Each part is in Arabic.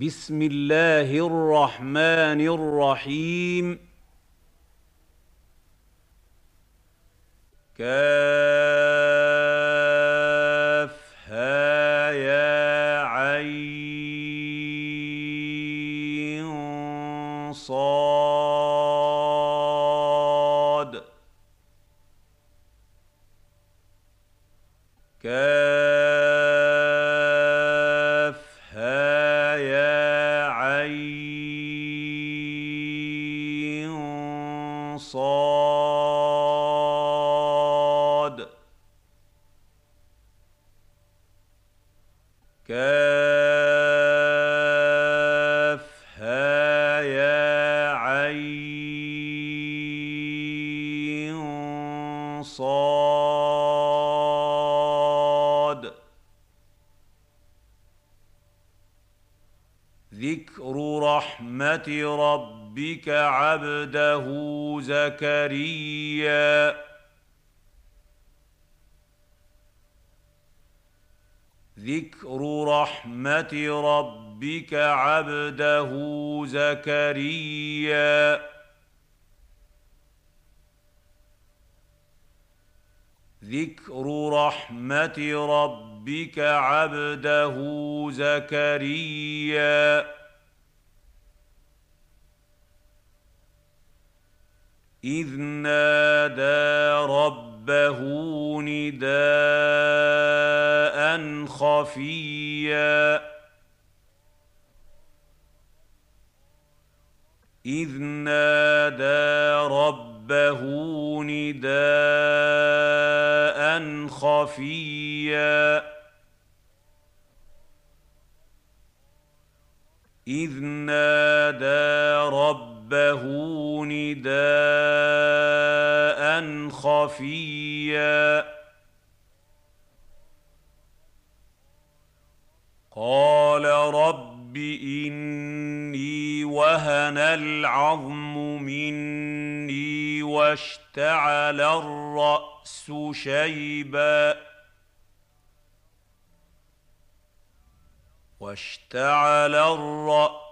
بسم الله الرحمن الرحيم. كافها ربك عبده زكريا. ذكر رحمه ربك عبده زكريا. ذكر رحمه ربك عبده زكريا. اذ نادى ربه نداء خفيا. اذ نادى ربه نداء خفيا. اذ نادى ربه نداء خفيا قال رب اني وهن العظم مني واشتعل الراس شيبا واشتعل الراس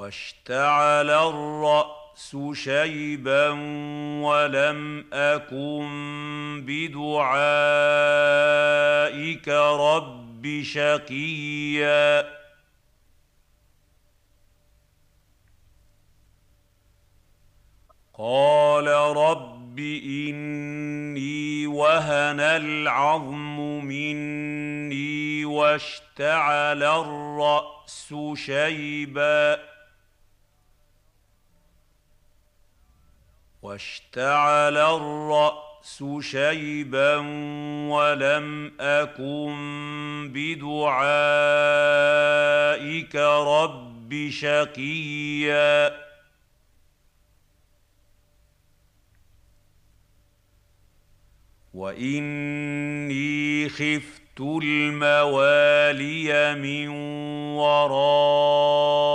واشتعل الرأس شيبا ولم أكن بدعائك رب شقيا. قال رب إني وهن العظم مني واشتعل الرأس شيبا. واشتعل الرأس شيبا ولم أكن بدعائك رب شقيا. وإني خفت الموالي من ورائي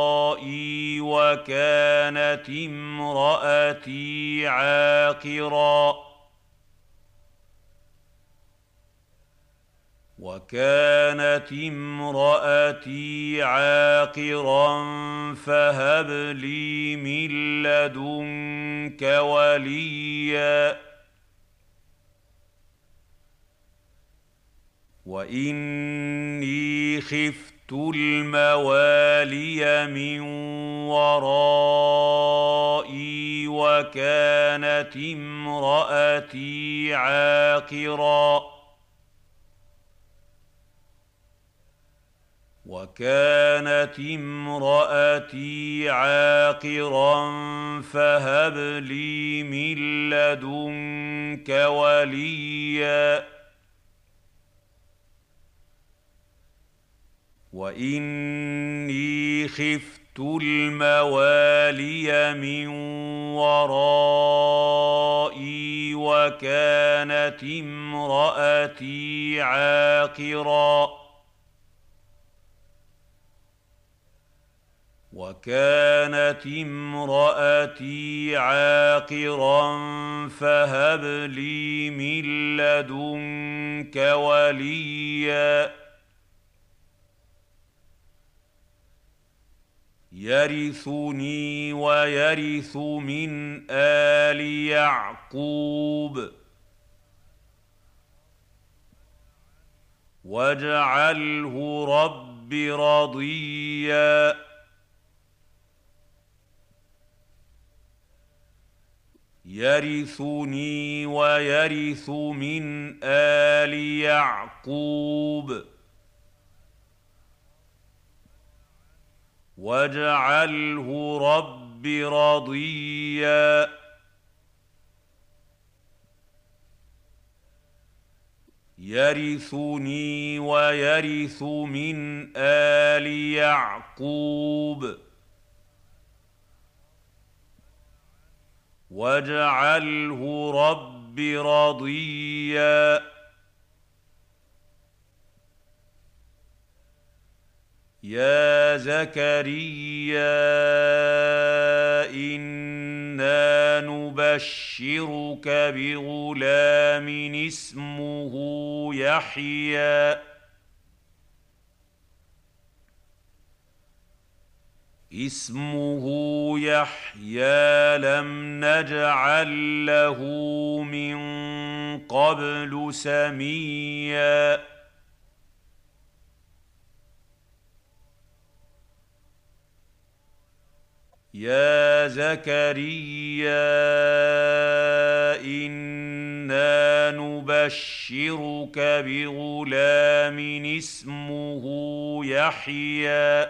وكانت امرأتي عاقرا. وكانت امرأتي عاقرا فهب لي من لدنك وليا. وإني خفت الموالي من ورائي وكانت امراتي عاقرا وكانت امراتي عاقرا فهب لي من لدنك وليا واني خفت الموالي من ورائي وكانت امراتي عاقرا وكانت امراتي عاقرا فهب لي من لدنك وليا يرثني ويرث من آل يعقوب. واجعله رب رضيا. يرثني ويرث من آل يعقوب. واجعله رب رضيا يرثني ويرث من ال يعقوب واجعله رب رضيا يا زكريا إنا نبشرك بغلام اسمه يحيى. اسمه يحيى لم نجعل له من قبل سميا. يا زكريا إنا نبشرك بغلام اسمه يحيى.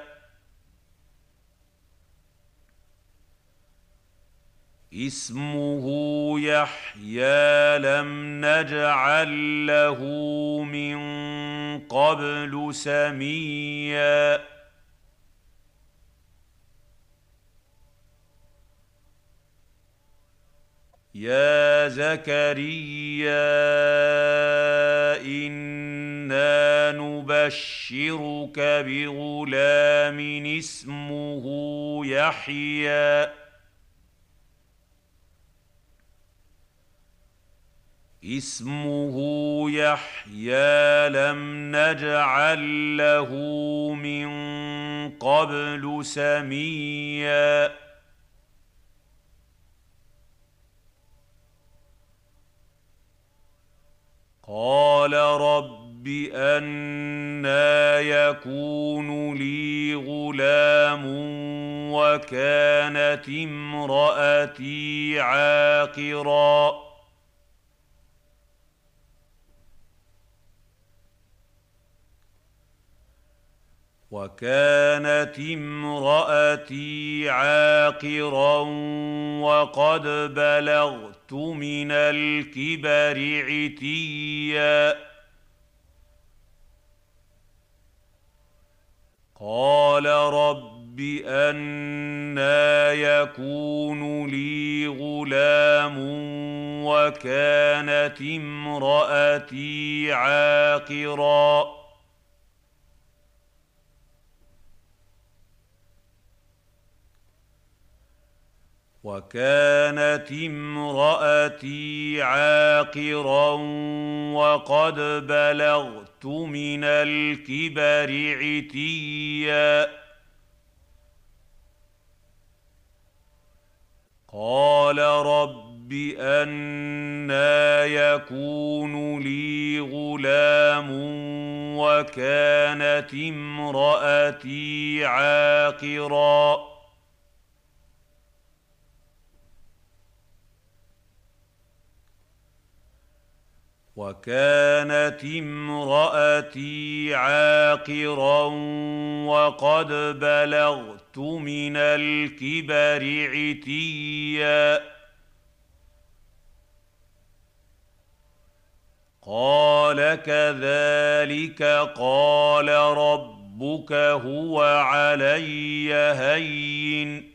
اسمه يحيى لم نجعل له من قبل سميا. يا زكريا إنا نبشرك بغلام اسمه يحيى. اسمه يحيى لم نجعل له من قبل سميا. قال رب أنا يكون لي غلام وكانت امرأتي عاقرا. وكانت امرأتي عاقرا وقد بلغت من الكبر عتيا. قال رب أنا يكون لي غلام وكانت امرأتي عاقرا. وكانت امرأتي عاقرا وقد بلغت من الكبر عتيا. قال رب أنا يكون لي غلام وكانت امرأتي عاقرا. وكانت امرأتي عاقرا وقد بلغت من الكبر عتيا. قال كذلك قال رب ربك هو علي هين.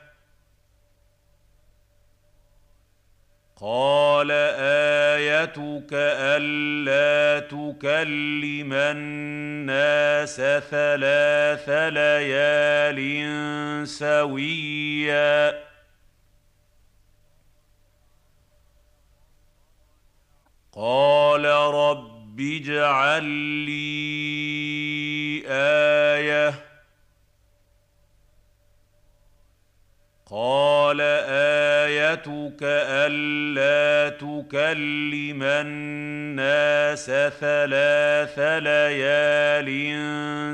قال آيتك ألا تكلم الناس ثلاث ليال سويا. قال رب اجعل لي آية قال آيتك ألا تكلم الناس ثلاث ليال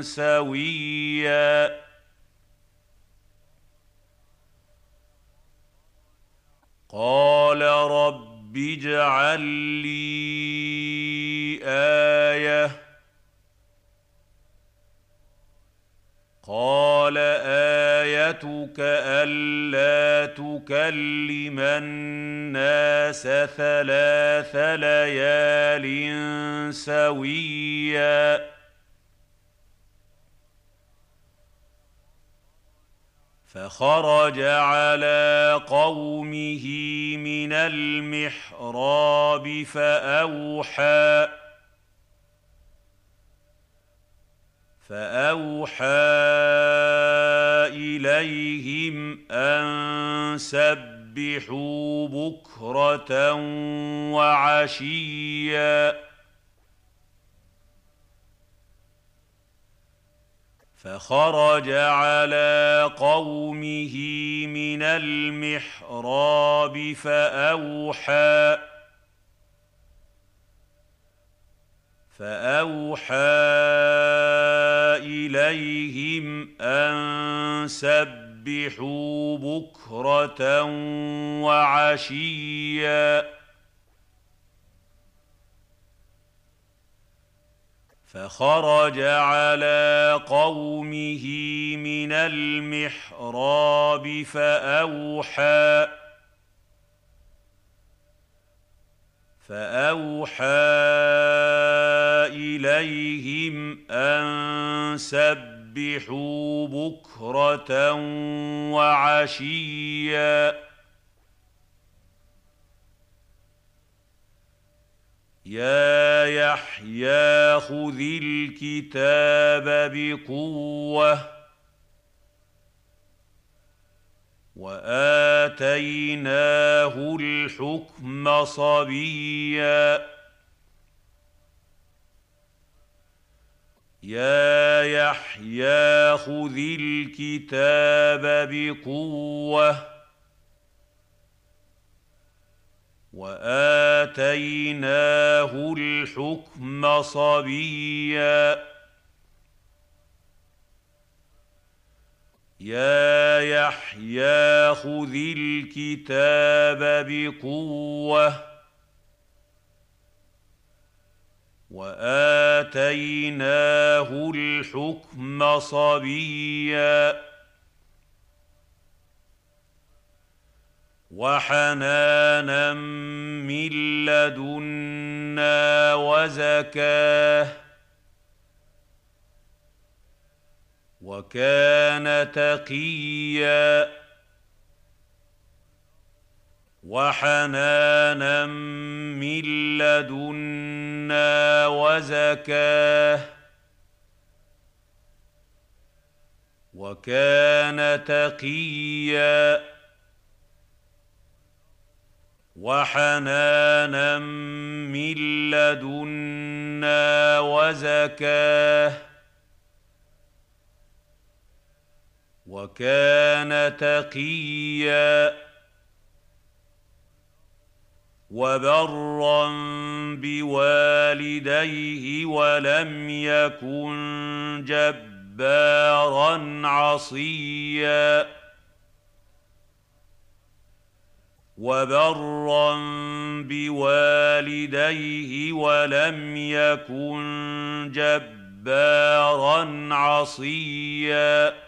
سويا. قال رب اجعل لي آية قال آيتك ألا تكلم الناس ثلاث ليال سويا. فخرج على قومه من المحراب فأوحى فاوحى اليهم ان سبحوا بكره وعشيا فخرج على قومه من المحراب فاوحى فاوحى اليهم ان سبحوا بكره وعشيا فخرج على قومه من المحراب فاوحى فاوحى اليهم ان سبحوا بكره وعشيا يا يحيى خذ الكتاب بقوه وآتيناه الحكم صبيا. يا يحيى خذ الكتاب بقوة وآتيناه الحكم صبيا. يا يحيى خذ الكتاب بقوة وآتيناه الحكم صبيا وحنانا من لدنا وزكاة وكان تقيا وحنانا من لدنا وزكاه وكان تقيا وحنانا من لدنا وزكاه وكان تقيا وبرا بوالديه ولم يكن جبارا عصيا وبرا بوالديه ولم يكن جبارا عصيا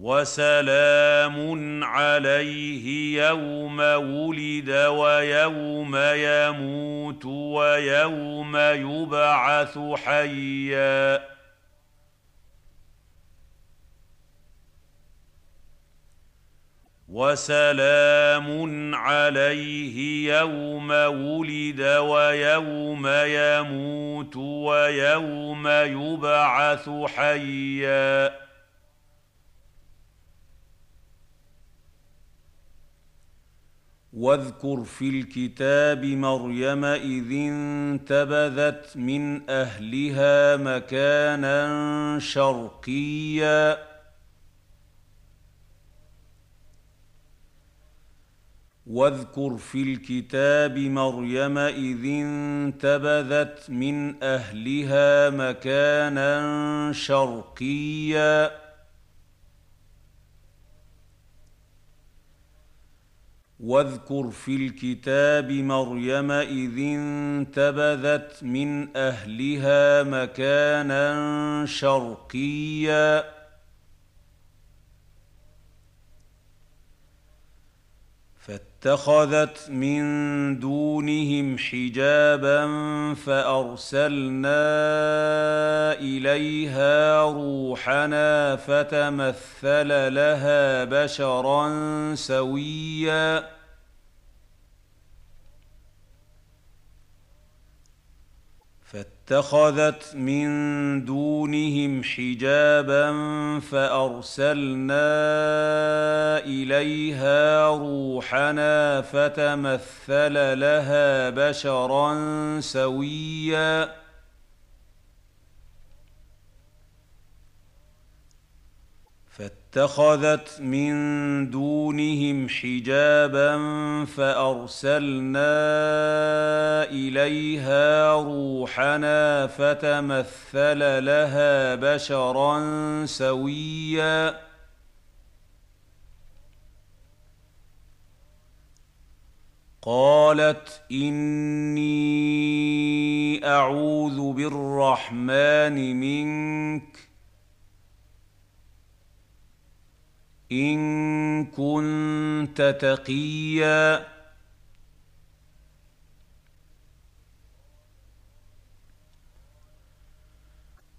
وسلام عليه يوم ولد ويوم يموت ويوم يبعث حيا. وسلام عليه يوم ولد ويوم يموت ويوم يبعث حيا. واذكر في الكتاب مريم إذ انتبذت من أهلها مكانا شرقيا. واذكر في الكتاب مريم إذ انتبذت من أهلها مكانا شرقيا. واذكر في الكتاب مريم إذ انتبذت من أهلها مكانا شرقيا. فاتخذت من دونهم حجابا فأرسلنا إليها روحنا فتمثل لها بشرا سويا فاتخذت من دونهم حجابا فأرسلنا إليها روحنا فتمثل لها بشرا سويا. فاتخذت من دونهم حجابا فأرسلنا إليها روحنا فتمثل لها بشرا سويا. قالت إني أعوذ بالرحمن منك إن كنت تقيا.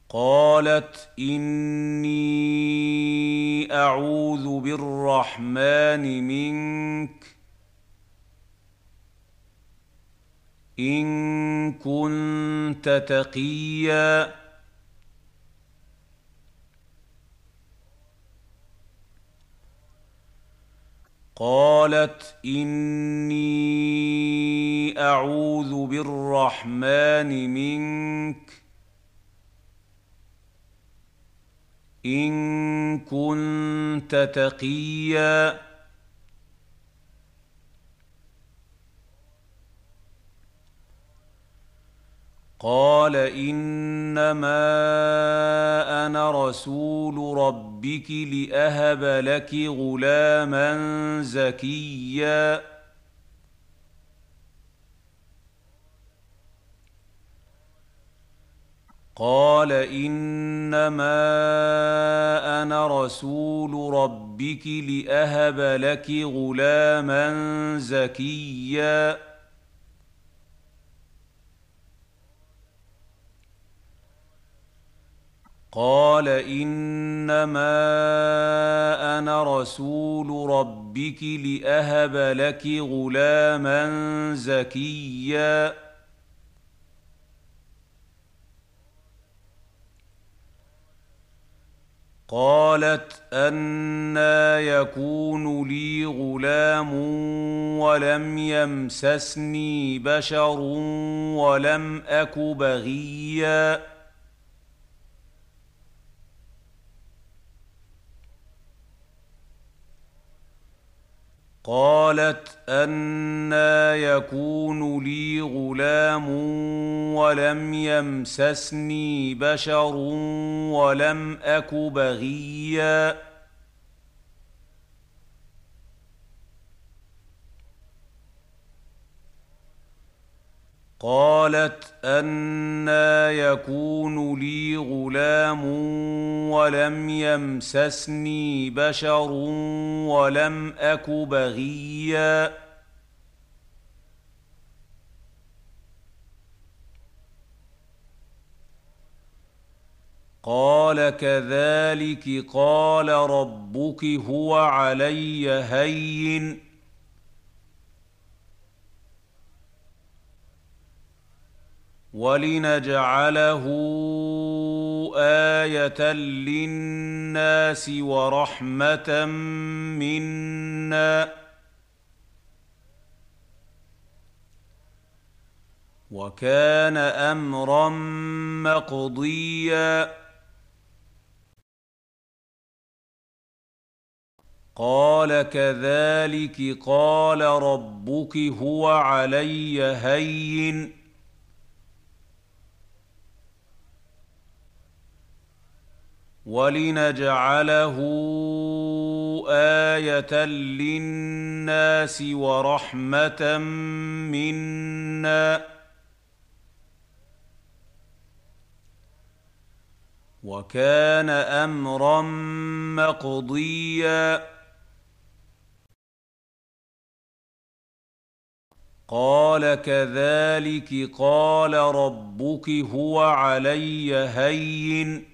قالت إني أعوذ بالرحمن منك. إن كنت تقيا. قالت إني أعوذ بالرحمن منك إن كنت تقيا قال إنما أنا رسول ربك لأهب لك غلاما زكيا. قال إنما أنا رسول ربك لأهب لك غلاما زكيا. قال إنما أنا رسول ربك لأهب لك غلاما زكيا. قالت أنا يكون لي غلام ولم يمسسني بشر ولم أك بغيا. قالت أنا يكون لي غلام ولم يمسسني بشر ولم أك بغيا قالت أنا يكون لي غلام ولم يمسسني بشر ولم أك بغيا. قال كذلك قال ربك هو علي هين. ولنجعله آية للناس ورحمة منا. وكان أمرا مقضيا. قال كذلك قال ربك هو علي هين. ولنجعله آية للناس ورحمة منا. وكان أمرا مقضيا. قال كذلك قال ربك هو علي هين.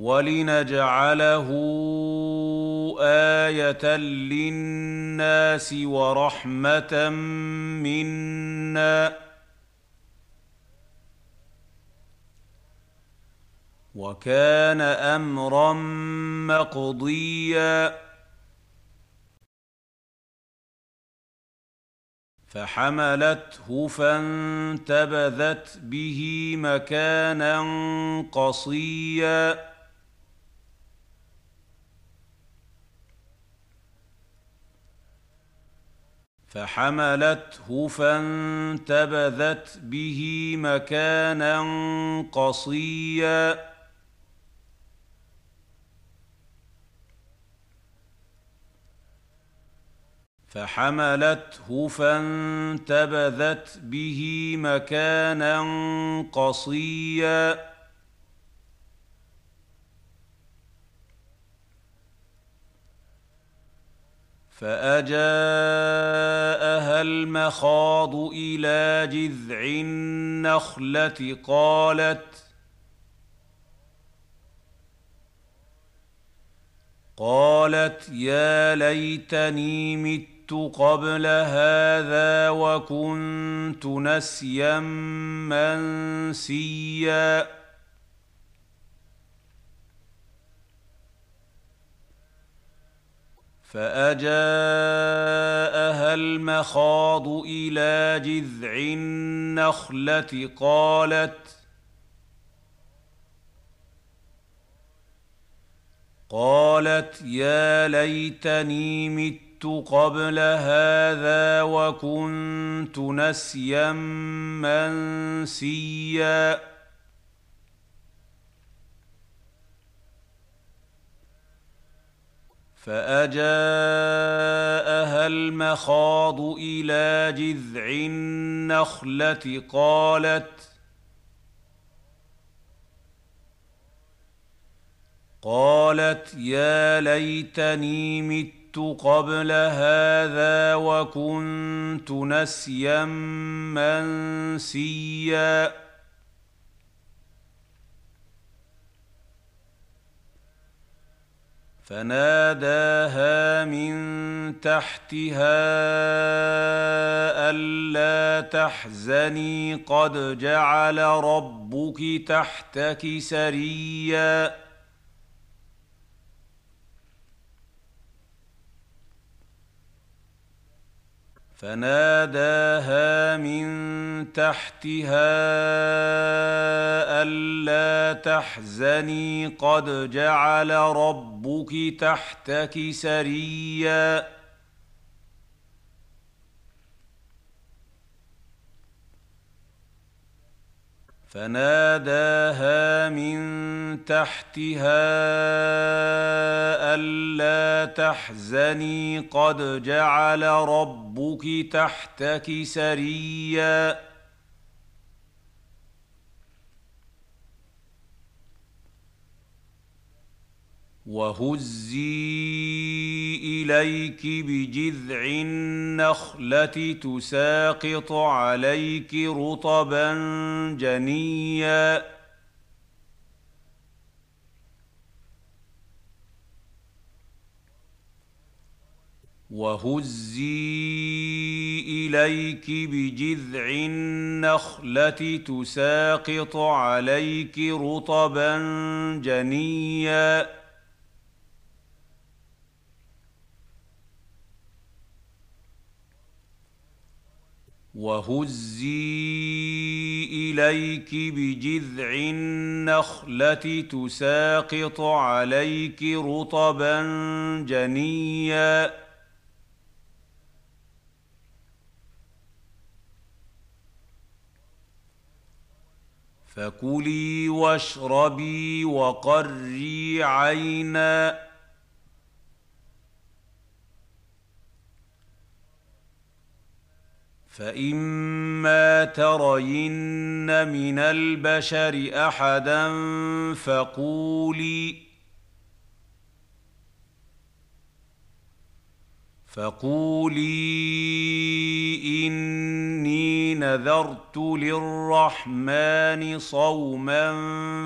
ولنجعله آية للناس ورحمة منا. وكان أمرا مقضيا. فحملته فانتبذت به مكانا قصيا. فحملته فانتبذت به مكانا قصيا. فحملته فانتبذت به مكانا قصيا. فأجاءها المخاض إلى جذع النخلة قالت قالت يا ليتني مت قبل هذا وكنت نسيا منسيا فاجاءها المخاض إلى جذع النخله قالت قالت يا ليتني مت قبل هذا وكنت نسيا منسيا فأجاءها المخاض إلى جذع النخلة قالت قالت يا ليتني مت قبل هذا وكنت نسيا منسيا فناداها من تحتها ألا تحزني قد جعل ربك تحتك سريا فناداها من تحتها ألا تحزني قد جعل ربك تحتك سريا. فناداها من تحتها ألا تحزني قد جعل ربك تحتك سريا وهزي إليك بجذع النخلة تساقط عليك رطبا جنيا. وهزي إليك بجذع النخلة تساقط عليك رطبا جنيا. وهزي إليك بجذع النخلة تساقط عليك رطبا جنيا. فكلي واشربي وقري عينا. فاما ترين من البشر احدا فقولي فقولي اني نذرت للرحمن صوما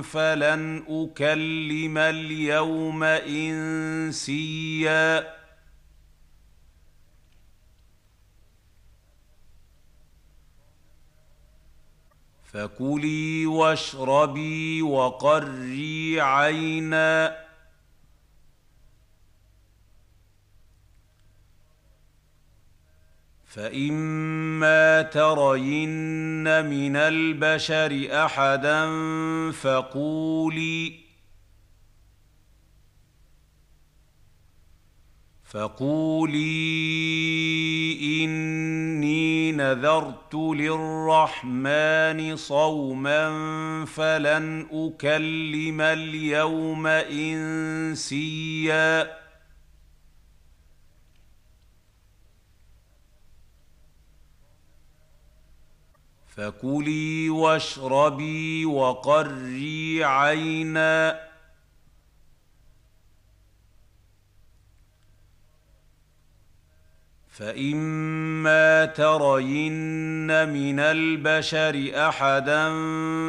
فلن اكلم اليوم انسيا فكلي واشربي وقري عينا. فإما ترين من البشر أحدا فقولي فقولي إني نذرت للرحمن صوما فلن أكلم اليوم إنسيا. فكلي واشربي وقري عينا. فاما ترين من البشر احدا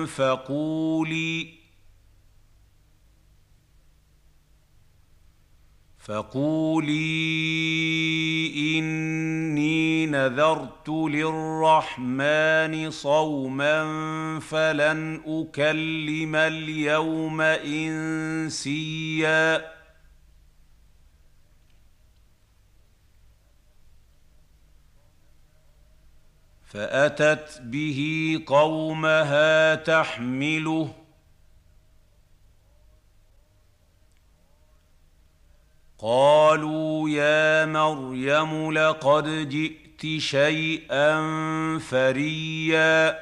فقولي فقولي اني نذرت للرحمن صوما فلن اكلم اليوم انسيا فأتت به قومها تحمله. قالوا يا مريم لقد جئت شيئا فريا.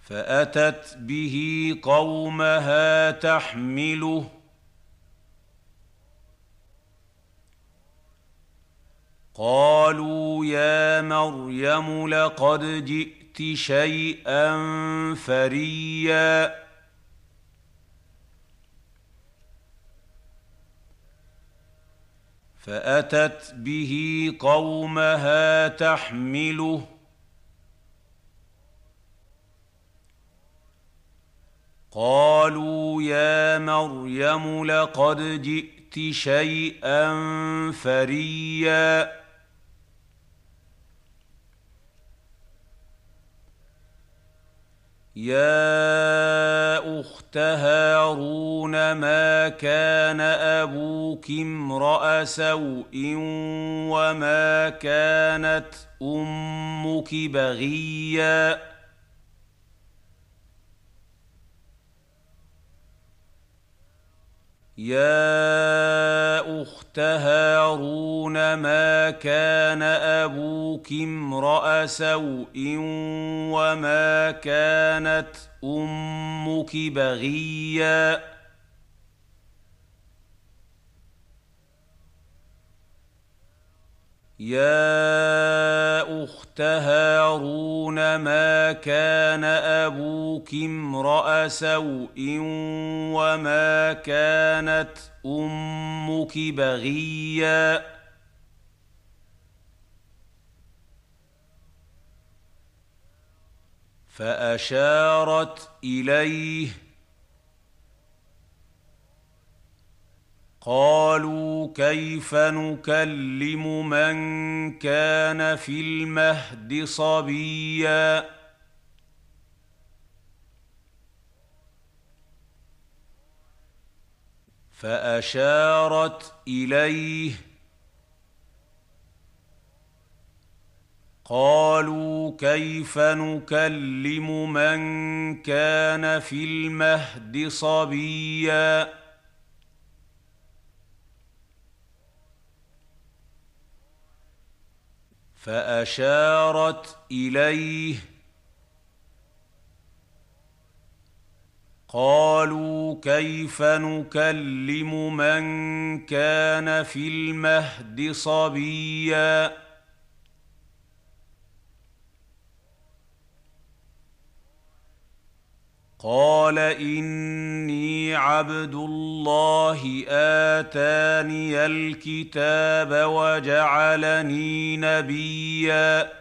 فأتت به قومها تحمله. قالوا يا مريم لقد جئت شيئا فريا. فأتت به قومها تحمله. قالوا يا مريم لقد جئت شيئا فريا. يا اخت هارون ما كان أبوك امرا سوء وما كانت أمك بغيا يا اخت هارون ما كان أبوك امرا سوء وما كانت أمك بغيا يا اخت هارون ما كان أبوك امرا سوء وما كانت أمك بغيا فاشارت اليه قالوا كيف نكلم من كان في المهد صبيا فأشارت إليه قالوا كيف نكلم من كان في المهد صبيا فأشارت إليه. قالوا كيف نكلم من كان في المهد صبيا؟ قال إني عبد الله آتاني الكتاب وجعلني نبيا.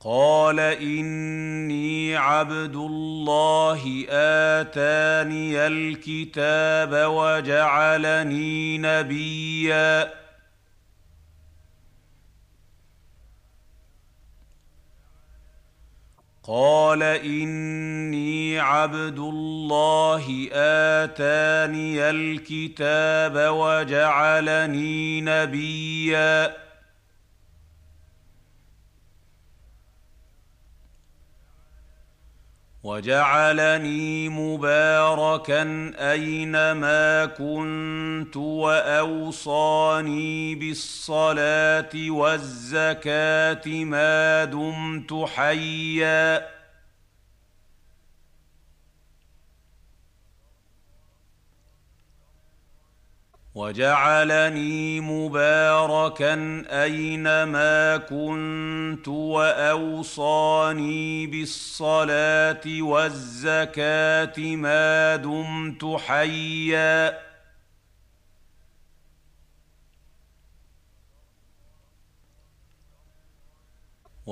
قال إني عبد الله آتاني الكتاب وجعلني نبيا. قال إني عبد الله آتاني الكتاب وجعلني نبيا. وجعلني مباركا أينما كنت وأوصاني بالصلاة والزكاة ما دمت حيا. وجعلني مباركا أينما كنت وأوصاني بالصلاة والزكاة ما دمت حيا.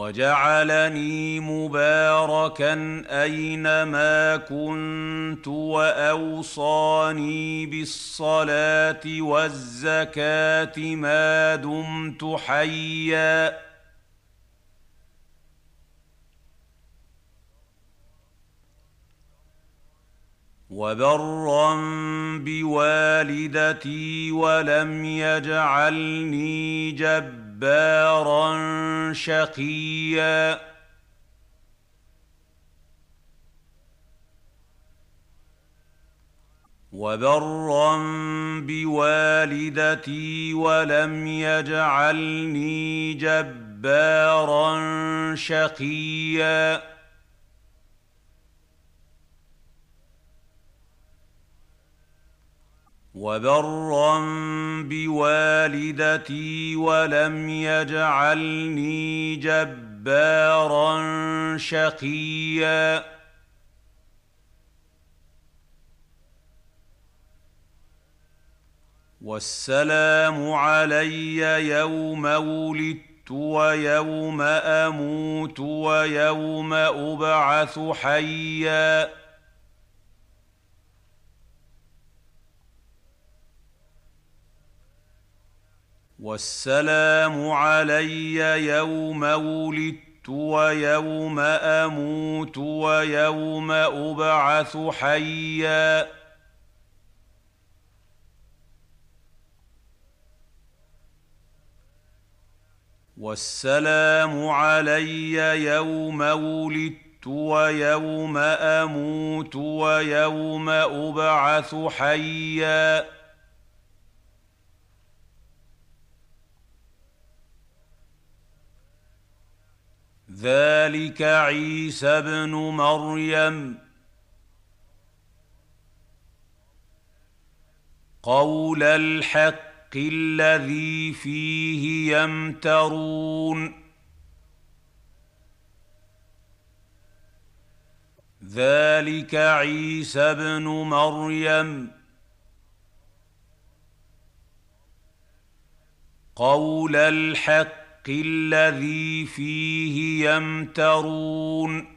وجعلني مباركا أينما كنت وأوصاني بالصلاة والزكاة ما دمت حيا. وبرا بوالدتي ولم يجعلني جبارا شقيا. وبرا بوالدتي ولم يجعلني جبارا شقيا. وبرا بوالدتي ولم يجعلني جبارا شقيا. والسلام علي يوم ولدت ويوم أموت ويوم أبعث حيا. والسلام علي يوم ولدت ويوم أموت ويوم أبعث حيا. والسلام علي يوم ولدت ويوم أموت ويوم أبعث حيا. ذلك عيسى ابن مريم. قول الحق الذي فيه يمترون. ذلك عيسى ابن مريم. قول الحق الذي فيه يمترون.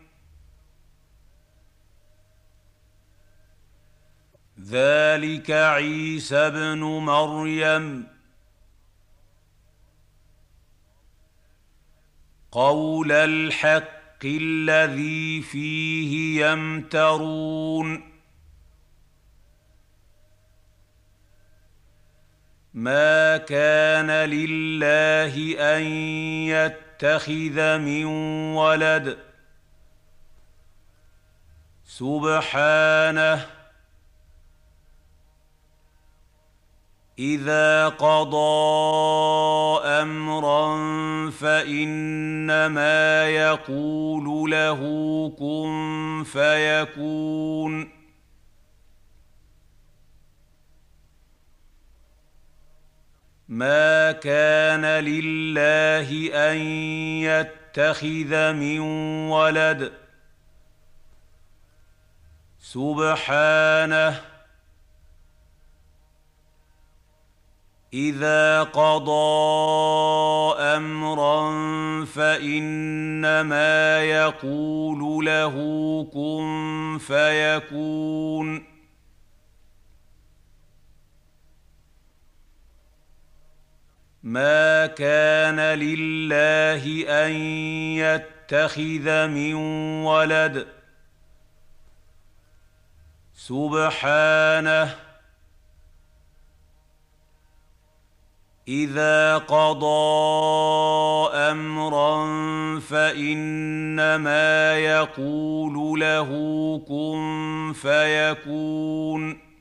ذلك عيسى ابن مريم. قول الحق الذي فيه يمترون. ما كان لله ان يتخذ من ولد. سبحانه. اذا قضى امرا فانما يقول له كن فيكون. ما كان لله ان يتخذ من ولد. سبحانه. اذا قضى امرا فانما يقول له كن فيكون. ما كان لله ان يتخذ من ولد. سبحانه. اذا قضى امرا فانما يقول له كن فيكون.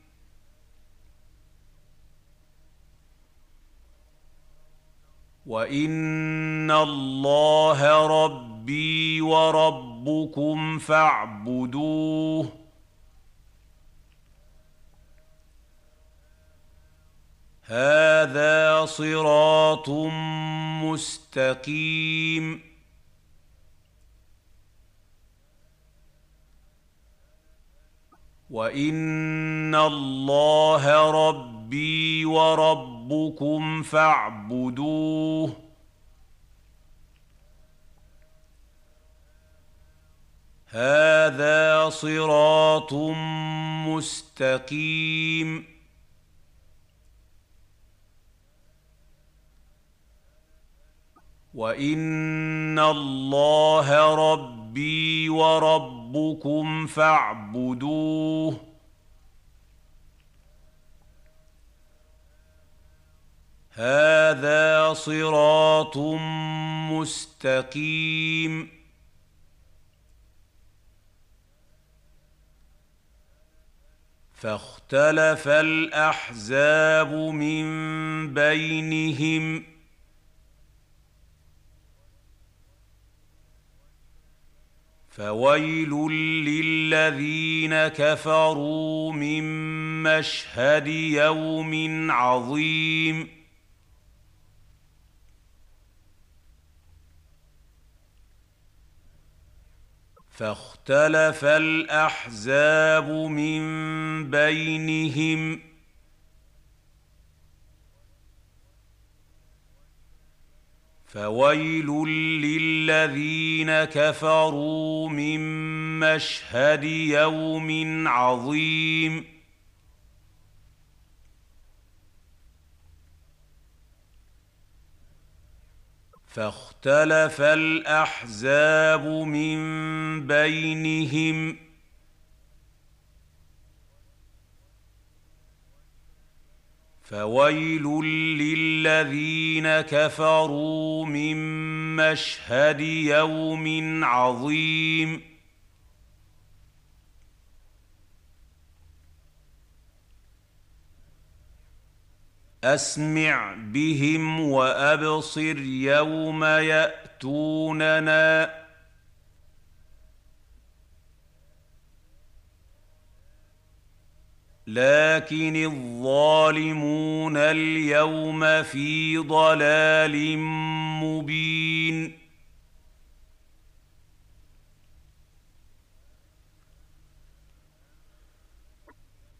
وان الله ربي وربكم فاعبدوه هذا صراط مستقيم وان الله ربي وربكم ربكم فاعبدوه. هذا صراط مستقيم. وإن الله ربي وربكم فاعبدوه. هذا صراط مستقيم. فاختلف الأحزاب من بينهم. فويل للذين كفروا من مشهد يوم عظيم. فاختلف الأحزاب من بينهم. فويل للذين كفروا من مشهد يوم عظيم. فاختلف الأحزاب من بينهم. فويل للذين كفروا من مشهد يوم عظيم. أسمع بهم وأبصر يوم يأتوننا. لكن الظالمون اليوم في ضلال مبين.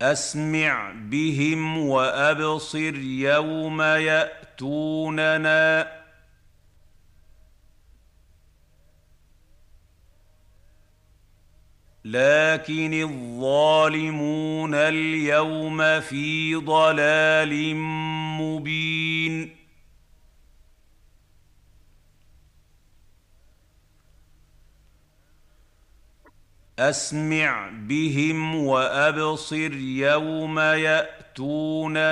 أسمع بهم وأبصر يوم يأتوننا. لكن الظالمون اليوم في ضلال مبين. أسمع بهم وأبصر يوم يأتوننا.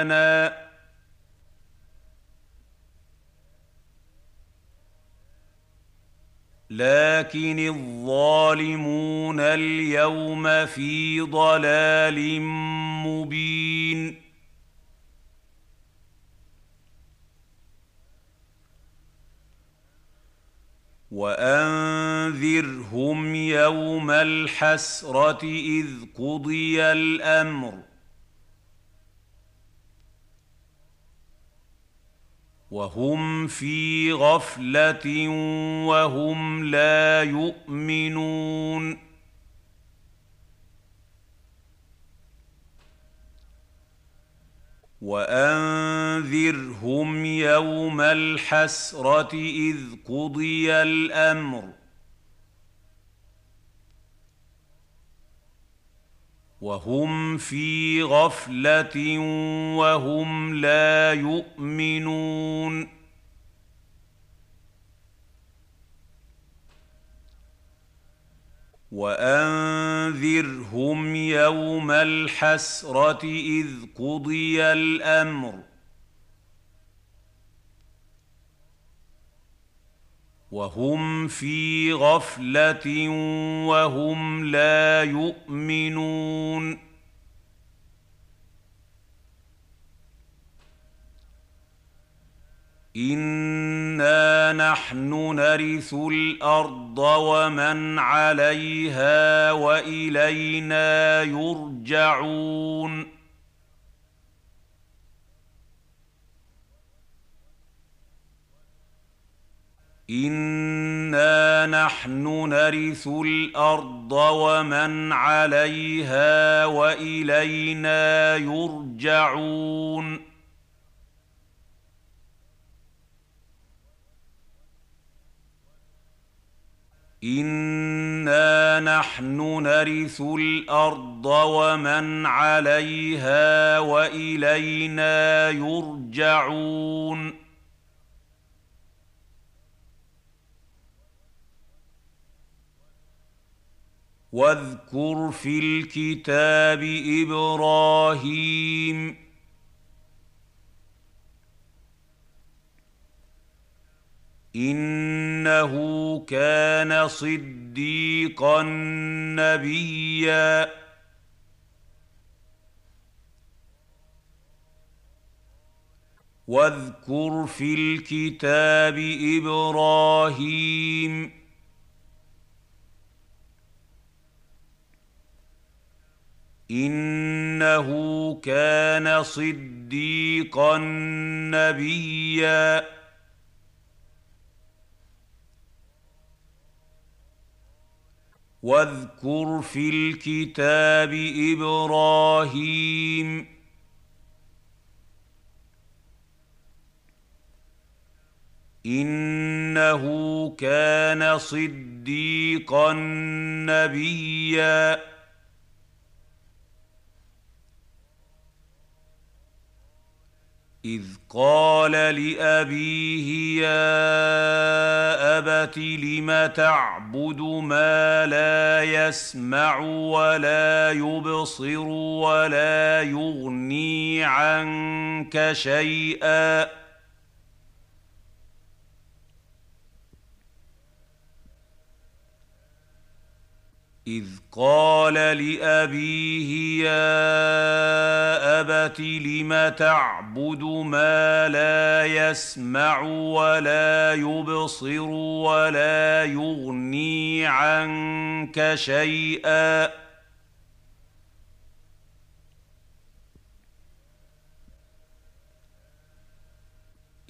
لكن الظالمون اليوم في ضلال مبين. وأنذرهم يوم الحسرة إذ قضي الأمر. وهم في غفلة وهم لا يؤمنون. وأنذرهم يوم الحسرة إذ قضي الأمر. وهم في غفلة وهم لا يؤمنون. وأنذرهم يوم الحسرة إذ قضي الأمر. وهم في غفلة وهم لا يؤمنون. انا نحن نرث الأرض ومن عليها والينا يرجعون انا نحن نرث الأرض ومن عليها والينا يرجعون انا نحن نرث الأرض ومن عليها والينا يرجعون واذكر في الكتاب إبراهيم إنه كان صديقا نبيا. واذكر في الكتاب إبراهيم إنه كان صديقا نبيا. واذكر في الكتاب إبراهيم. إنه كان صديقا نبيا. إذ قال لأبيه يا أبت لم تعبد ما لا يسمع ولا يبصر ولا يغني عنك شيئا إذ قال لأبيه يا أبت لم تعبد ما لا يسمع ولا يبصر ولا يغني عنك شيئا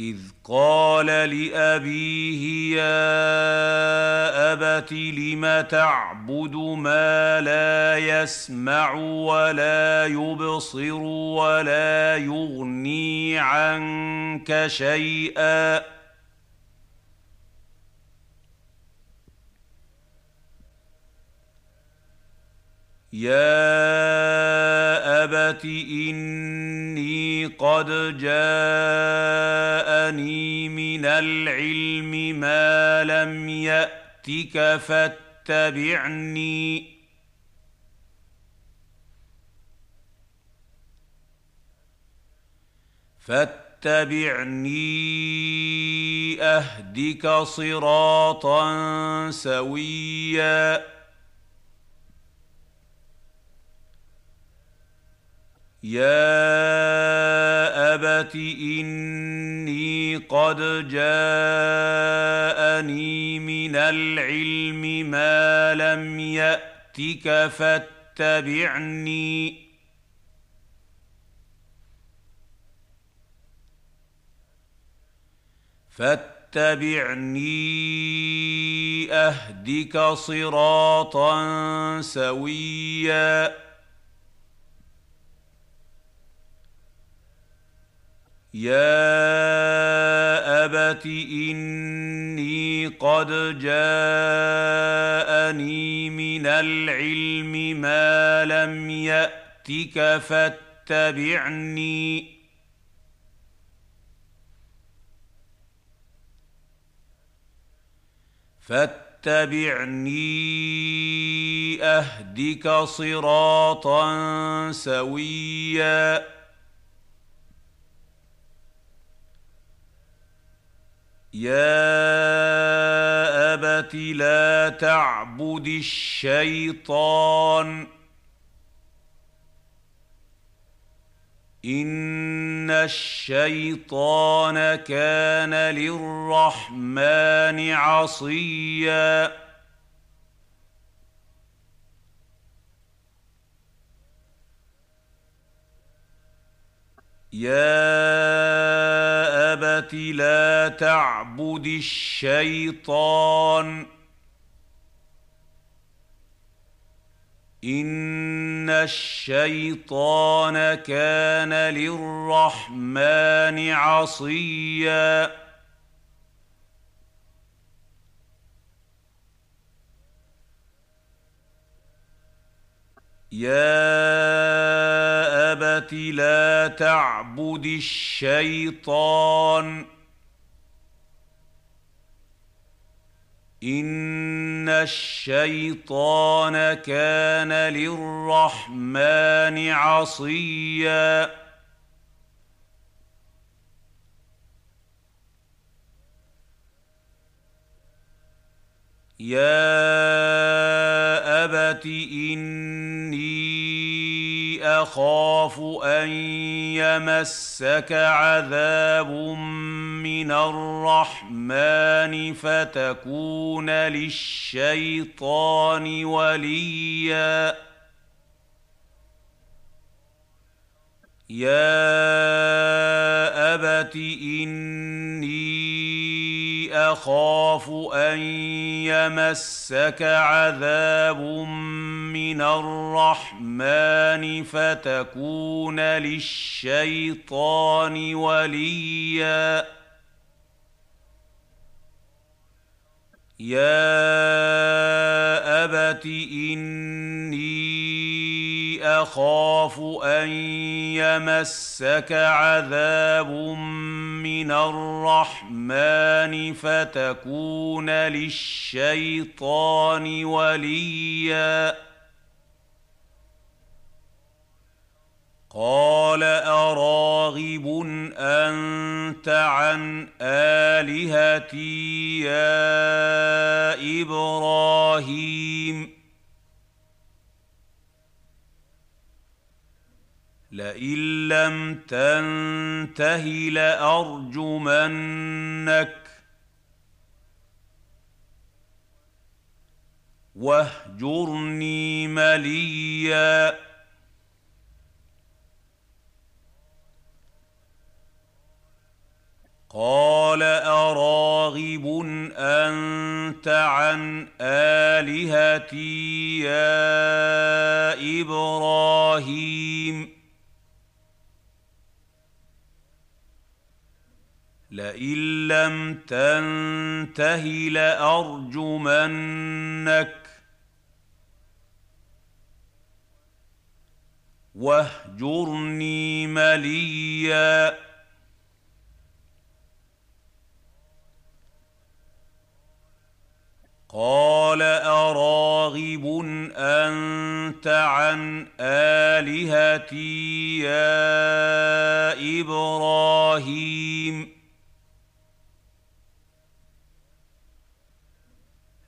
إذ قال لأبيه يا أبت لم تعبد ما لا يسمع ولا يبصر ولا يغني عنك شيئا يا ابت اني قد جاءني من العلم ما لم ياتك فاتبعني فاتبعني اهدك صراطا سويا يا ابت اني قد جاءني من العلم ما لم ياتك فاتبعني فاتبعني اهدك صراطا سويا يا ابت اني قد جاءني من العلم ما لم ياتك فاتبعني فاتبعني اهدك صراطا سويا يا ابت لا تعبد الشيطان ان الشيطان كان للرحمن عصيا يا ابت لا تعبد الشيطان ان الشيطان كان للرحمن عصيا يا ابت لا تعبد الشيطان ان الشيطان كان للرحمن عصيا يا ابت اني اخاف ان يمسك عذاب من الرحمن فتكون للشيطان وليا يا ابت اني اخاف ان يمسك عذاب من الرحمن فتكون للشيطان وليا يا ابت اني اخاف ان يمسك عذاب من الرحمن فتكون للشيطان وليا قال أراغب أنت عن آلهتي يا إبراهيم؟ لئن لم تنته لأرجمنك. واهجرني مليا. قال أراغب أنت عن آلهتي يا إبراهيم؟ لئن لم تنته لأرجمنك. واهجرني مليا. قال أراغب أنت عن آلهتي يا إبراهيم؟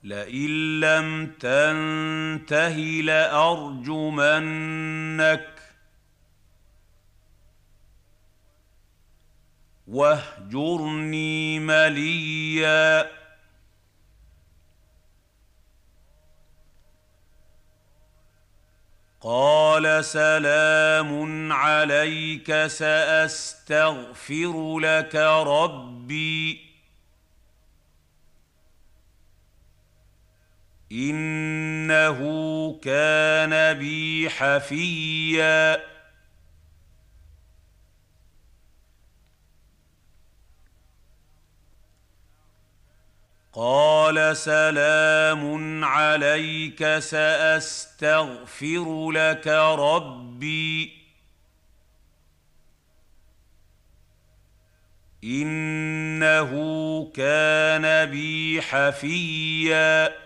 لئن لم تنته لأرجمنك. واهجرني مليا. قال سلام عليك سأستغفر لك ربي. إنه كان بي حفيا. قال سلام عليك سأستغفر لك ربي. إنه كان بي حفيا.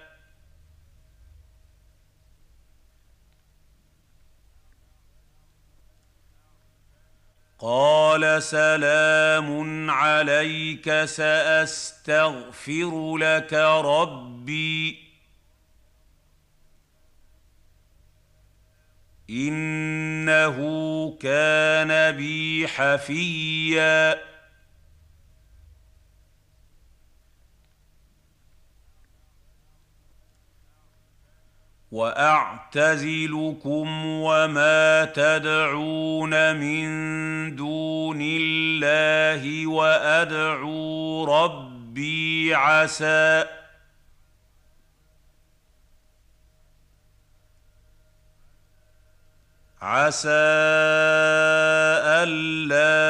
قال سلام عليك سأستغفر لك ربي. إنه كان بي حفيا. واعتزلكم وما تدعون من دون الله وادعو ربي عسى عسى الا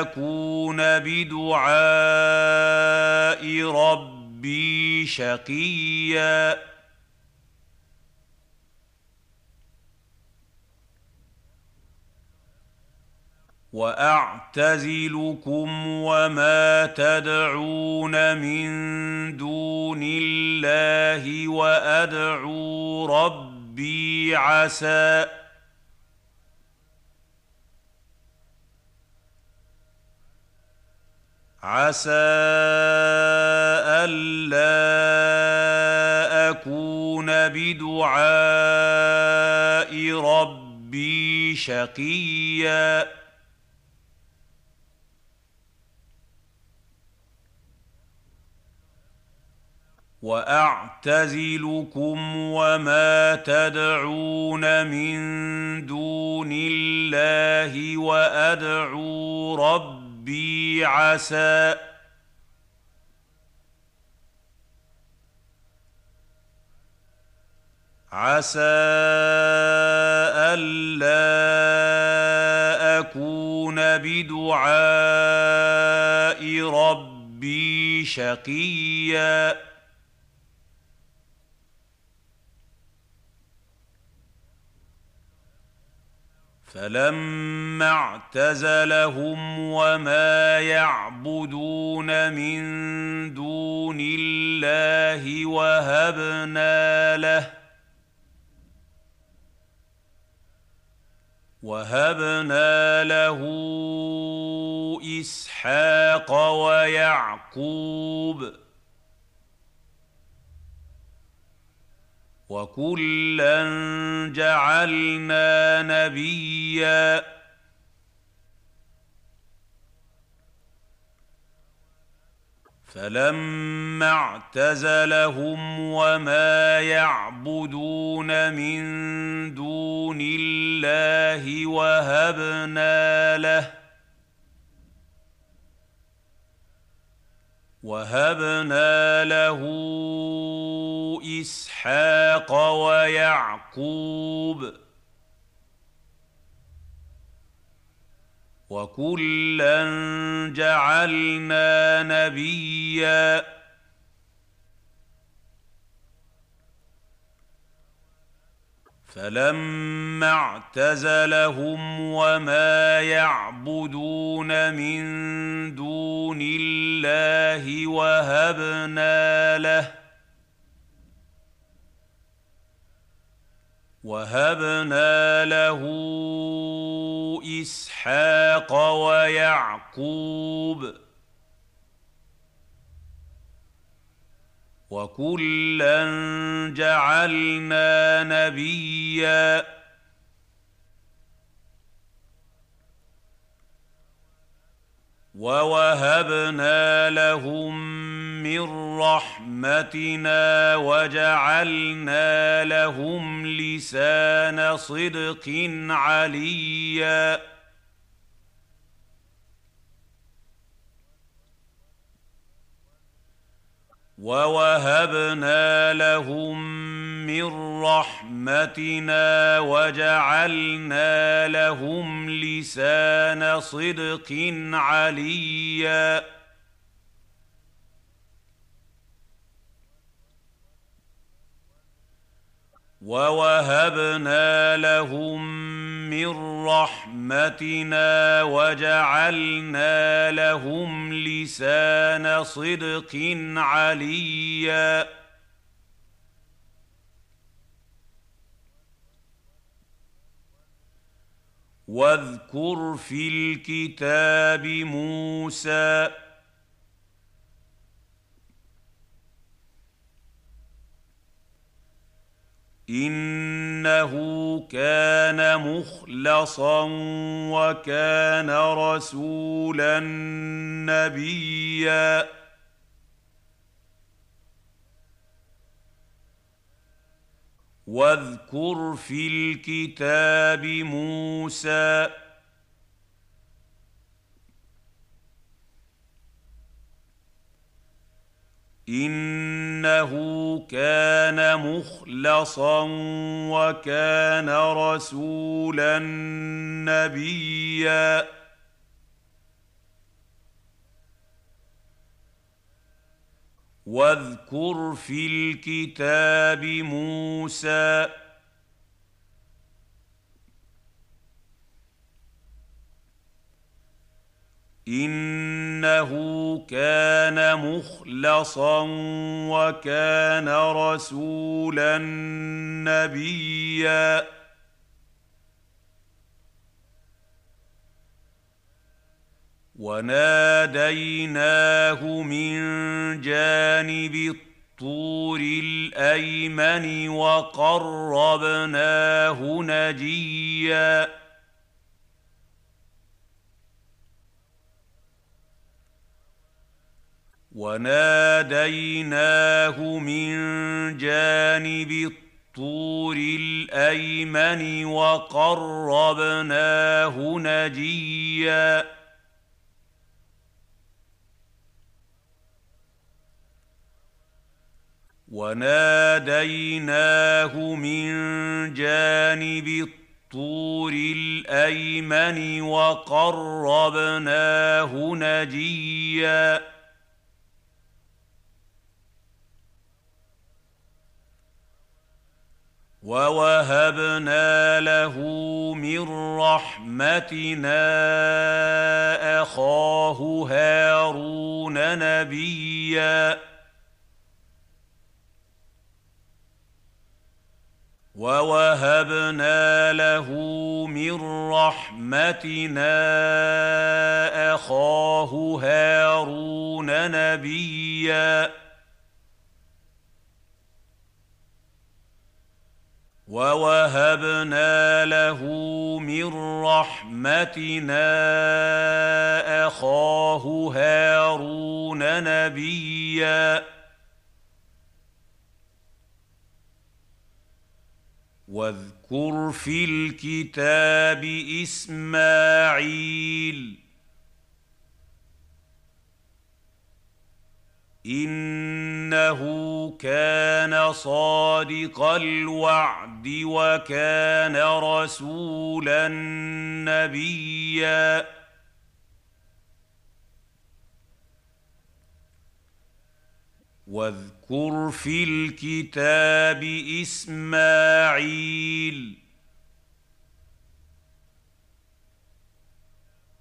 اكون بدعاء ربي شقيا واعتزلكم وما تدعون من دون الله وادعو ربي عسى عسى الا اكون بدعاء ربي شقيا واعتزلكم وما تدعون من دون الله وادعو ربي عسى عسى الا اكون بدعاء ربي شقيا فلما اعتزلهم وما يعبدون من دون الله وهبنا له وهبنا له إسحاق ويعقوب وكلا جعلنا نبيا. فلما اعتزلهم وما يعبدون من دون الله وهبنا له وهبنا له اسحاق ويعقوب وكلا جعلنا نبيا فلما اعتزلهم وما يعبدون من دون الله وهبنا له وهبنا له إسحاق ويعقوب وكلا جعلنا نبيا. ووهبنا لهم من رحمتنا وجعلنا لهم لسان صدق عليا. ووهبنا لهم من رحمتنا وجعلنا لهم لسان صدق عليا ووهبنا لهم من رحمتنا وجعلنا لهم لسان صدق عليا. واذكر في الكتاب موسى إنه كان مخلصا وكان رسولا نبيا. واذكر في الكتاب موسى إنه كان مخلصا وكان رسولا نبيا. واذكر في الكتاب موسى إنه كان مخلصا وكان رسولا نبيا. وناديناه من جانب الطور الأيمن وقربناه نجيا. وناديناه من جانب الطور الأيمن وقربناه نجيا. وناديناه من جانب الطور الأيمن وقربناه نجيا. ووهبنا له من رحمتنا اخاه هارون نبيا ووهبنا له من رحمتنا اخاه هارون نبيا ووهبنا له من رحمتنا اخاه هارون نبيا واذكر في الكتاب اسماعيل إنه كان صادق الوعد وكان رسولا نبيا. واذكر في الكتاب إسماعيل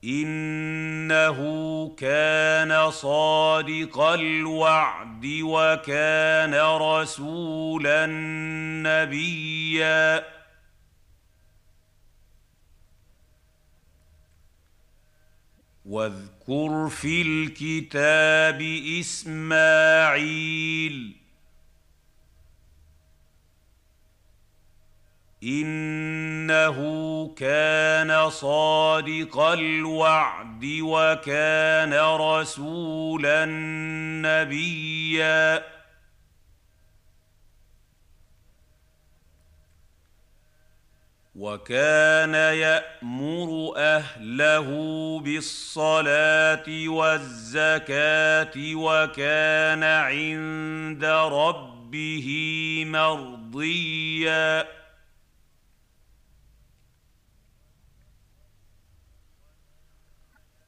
إنه كان صادق الوعد وكان رسولا نبيا. واذكر في الكتاب إسماعيل إنه كان صادق الوعد وكان رسولا نبيا. وكان يأمر أهله بالصلاة والزكاة وكان عند ربه مرضيا.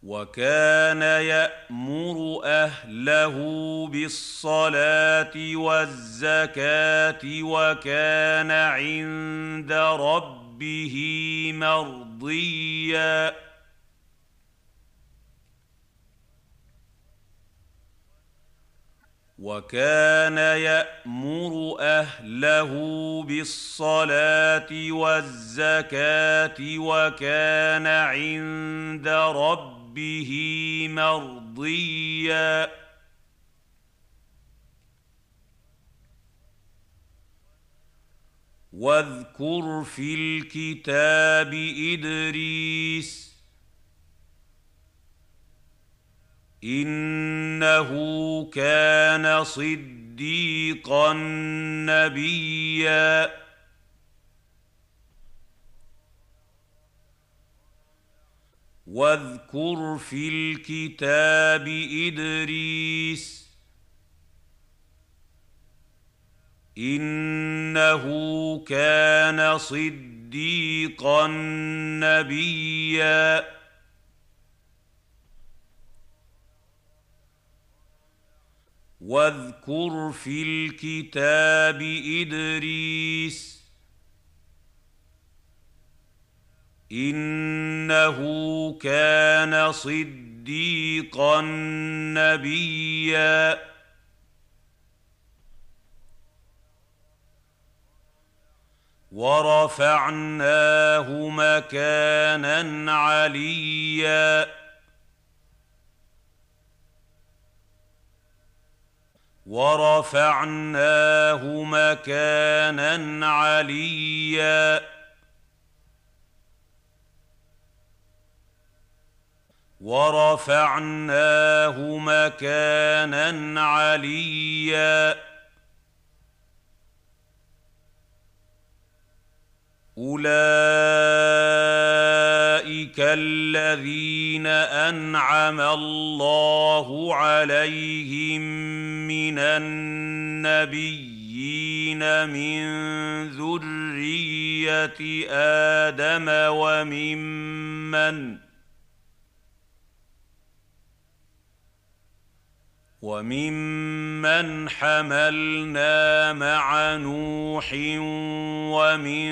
وكان يأمر أهله بالصلاة والزكاة وكان عند ربه مرضيا. وكان يأمر أهله بالصلاة والزكاة وكان عند ربه ربه مرضيا. واذكر في الكتاب إدريس إنه كان صديقا نبيا. واذكر في الكتاب إدريس إنه كان صديقا نبيا. واذكر في الكتاب إدريس إنه كان صديقا نبيا. ورفعناه مكانا عليا. ورفعناه مكانا عليا. ورفعناه مكانا عليا. أولئك الذين أنعم الله عليهم من النبيين من ذرية آدم وممن وممن حملنا مع نوح ومن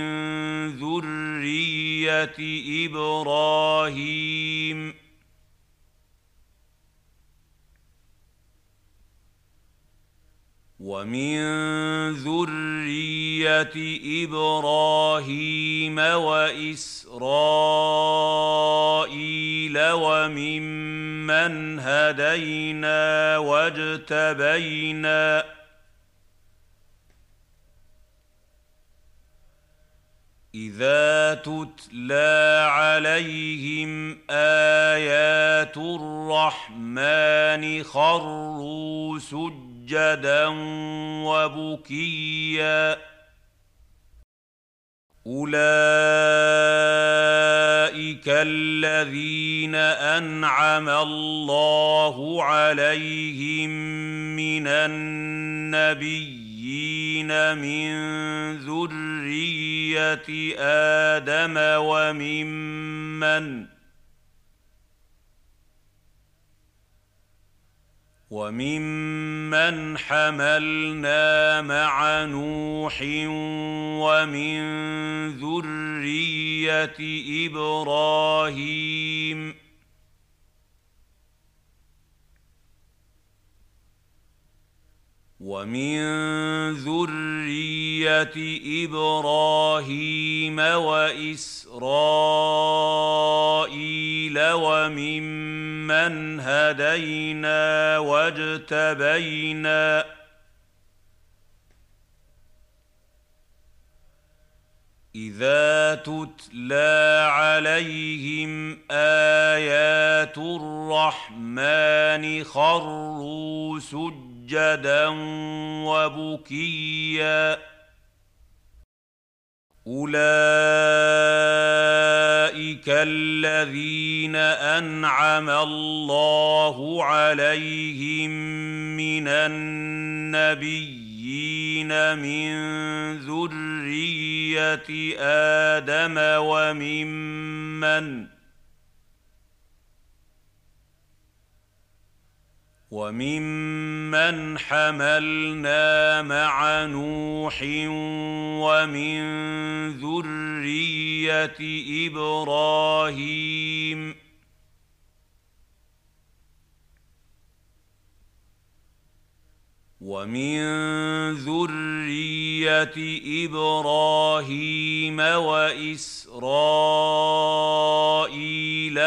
ذرية إبراهيم ومن ذرية إبراهيم وإسرائيل وممن هدينا واجتبينا إذا تتلى عليهم آيات الرحمن خروا سجدا سجدا وبكيا. أولئك الذين أنعم الله عليهم من النبيين من ذرية آدم وممن وممن حملنا مع نوح ومن ذرية إبراهيم ومن ذرية إبراهيم وإسرائيل وممن هدينا واجتبينا إذا تتلى عليهم آيات الرحمن خروا سجدا سجدا وبكيا. أولئك الذين أنعم الله عليهم من النبيين من ذرية آدم وممن وممن حملنا مع نوح ومن ذرية إبراهيم. ومن ذرية إبراهيم وإسرائيل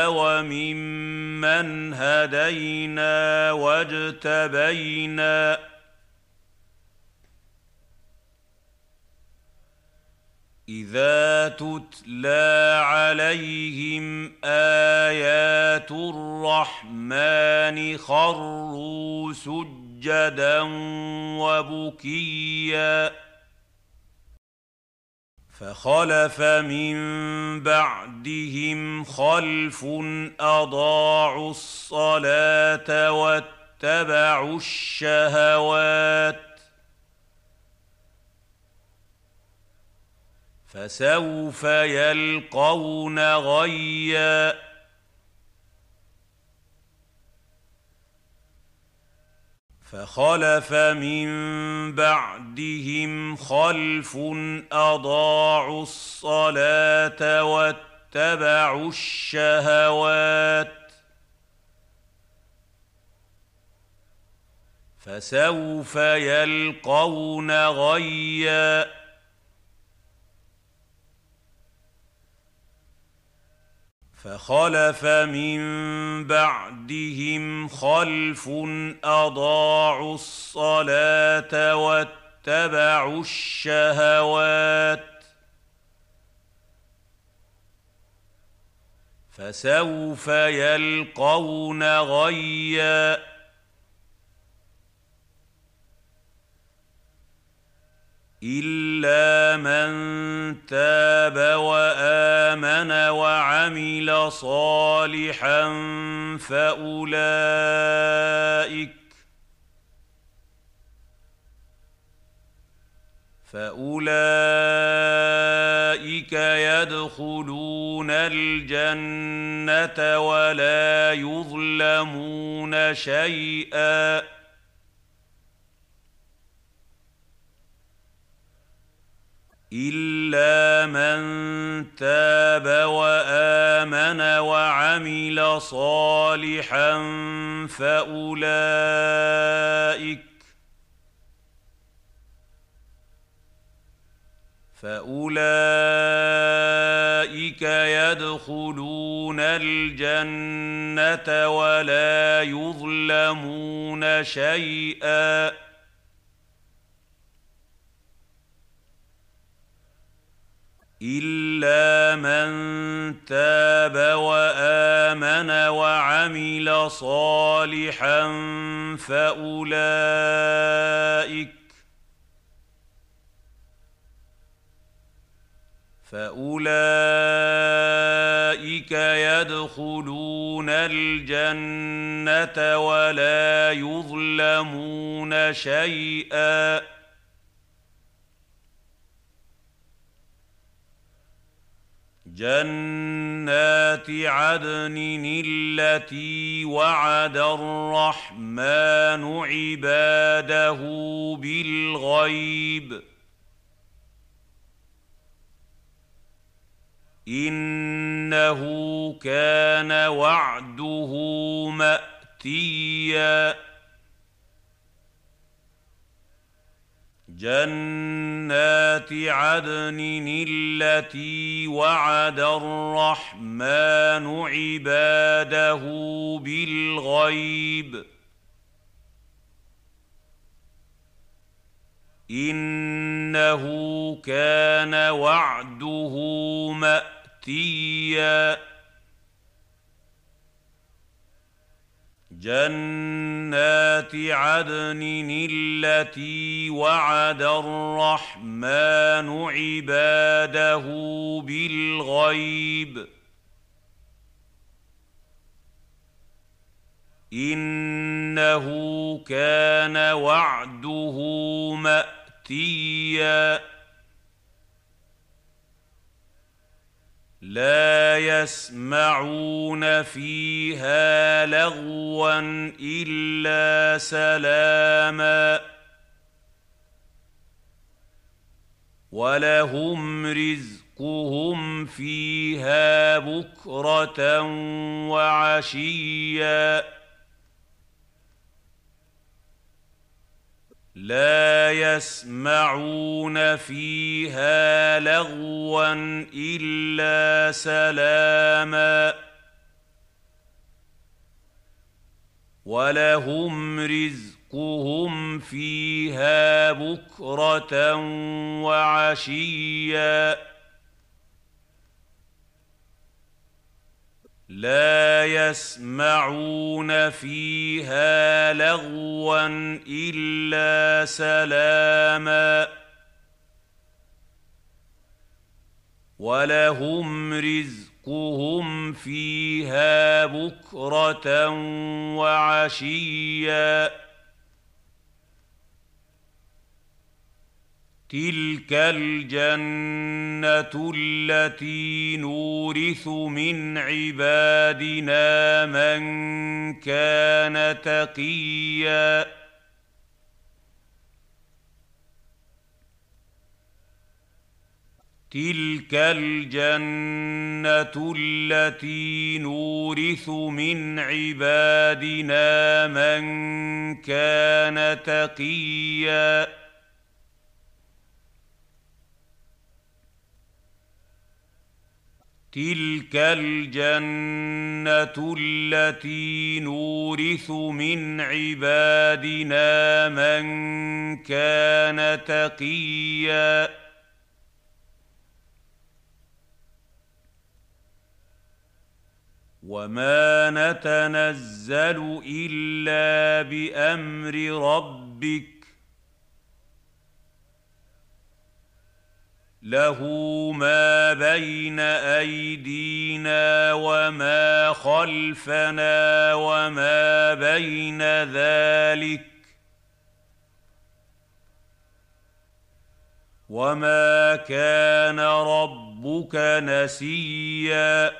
وممن هدينا واجتبينا إذا تتلى عليهم آيات الرحمن خروا سجدا وبكيا فخلف من بعدهم خلف أضاعوا الصلاة واتبعوا الشهوات فسوف يلقون غيّا فخلف من بعدهم خلف أضاعوا الصلاة واتبعوا الشهوات فسوف يلقون غيّا فخلف من بعدهم خلف أضاعوا الصلاة واتبعوا الشهوات فسوف يلقون غيّا الا من تاب وامن وعمل صالحا فاولئك فاولئك يدخلون الجنه ولا يظلمون شيئا الا من تاب وامن وعمل صالحا فاولئك فاولئك يدخلون الجنه ولا يظلمون شيئا الا من تاب وامن وعمل صالحا فاولئك فاولئك يدخلون الجنه ولا يظلمون شيئا جنات عدن التي وعد الرحمن عباده بالغيب. إنه كان وعده مأتيا. جنات عدن التي وعد الرحمن عباده بالغيب. إنه كان وعده مأتيا. جنات عدن التي وعد الرحمن عباده بالغيب. إنه كان وعده مأتيا. لا يسمعون فيها لغوا إلا سلاما. ولهم رزقهم فيها بكرة وعشيا. لا يسمعون فيها لغوا إلا سلاما. ولهم رزقهم فيها بكرة وعشيا. لا يسمعون فيها لغوا إلا سلاما. ولهم رزقهم فيها بكرة وعشيا. تلك الجنة التي نورث من عبادنا من كان تقيا. تلك الجنة التي نورث من عبادنا من كان تقيا. تلك الجنة التي نورث من عبادنا من كان تقيا. وما نتنزل إلا بأمر ربك له ما بين أيدينا وما خلفنا وما بين ذلك وما كان ربك نسيا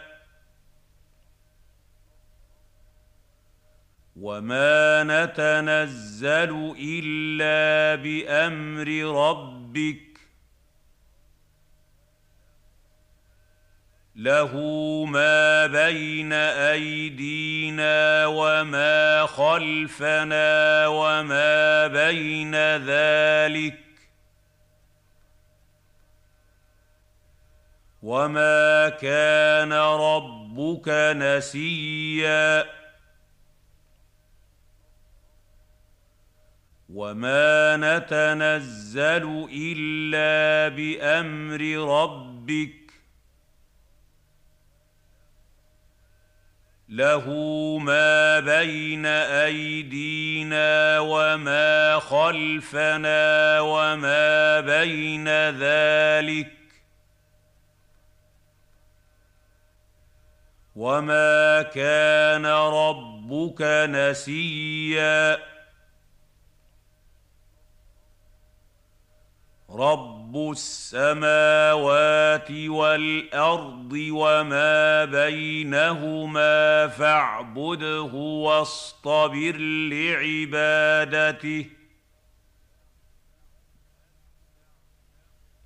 وما نتنزل إلا بأمر ربك له ما بين أيدينا وما خلفنا وما بين ذلك وما كان ربك نسيا وما نتنزل إلا بأمر ربك له ما بين أيدينا وما خلفنا وما بين ذلك وما كان ربك نسيا رب السماوات والارض وما بينهما فاعبده واصطبر لعبادته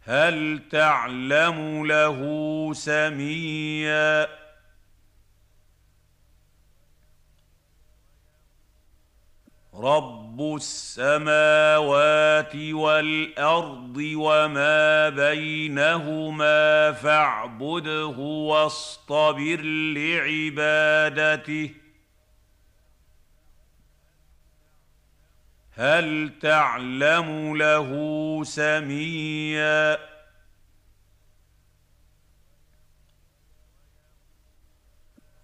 هل تعلم له سميا رب السماوات والارض وما بينهما فاعبده واصطبر لعبادته هل تعلم له سميا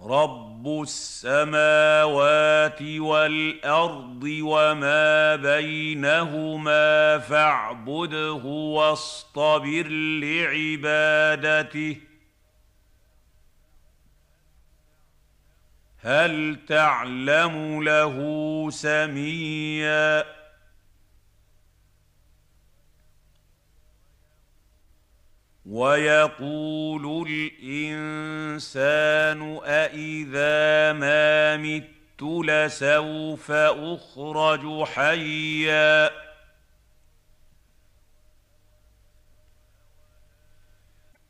رب السماوات والارض وما بينهما فاعبده واصطبر لعبادته هل تعلم له سميا ويقول الإنسان أإذا ما مت لسوف أخرج حيا.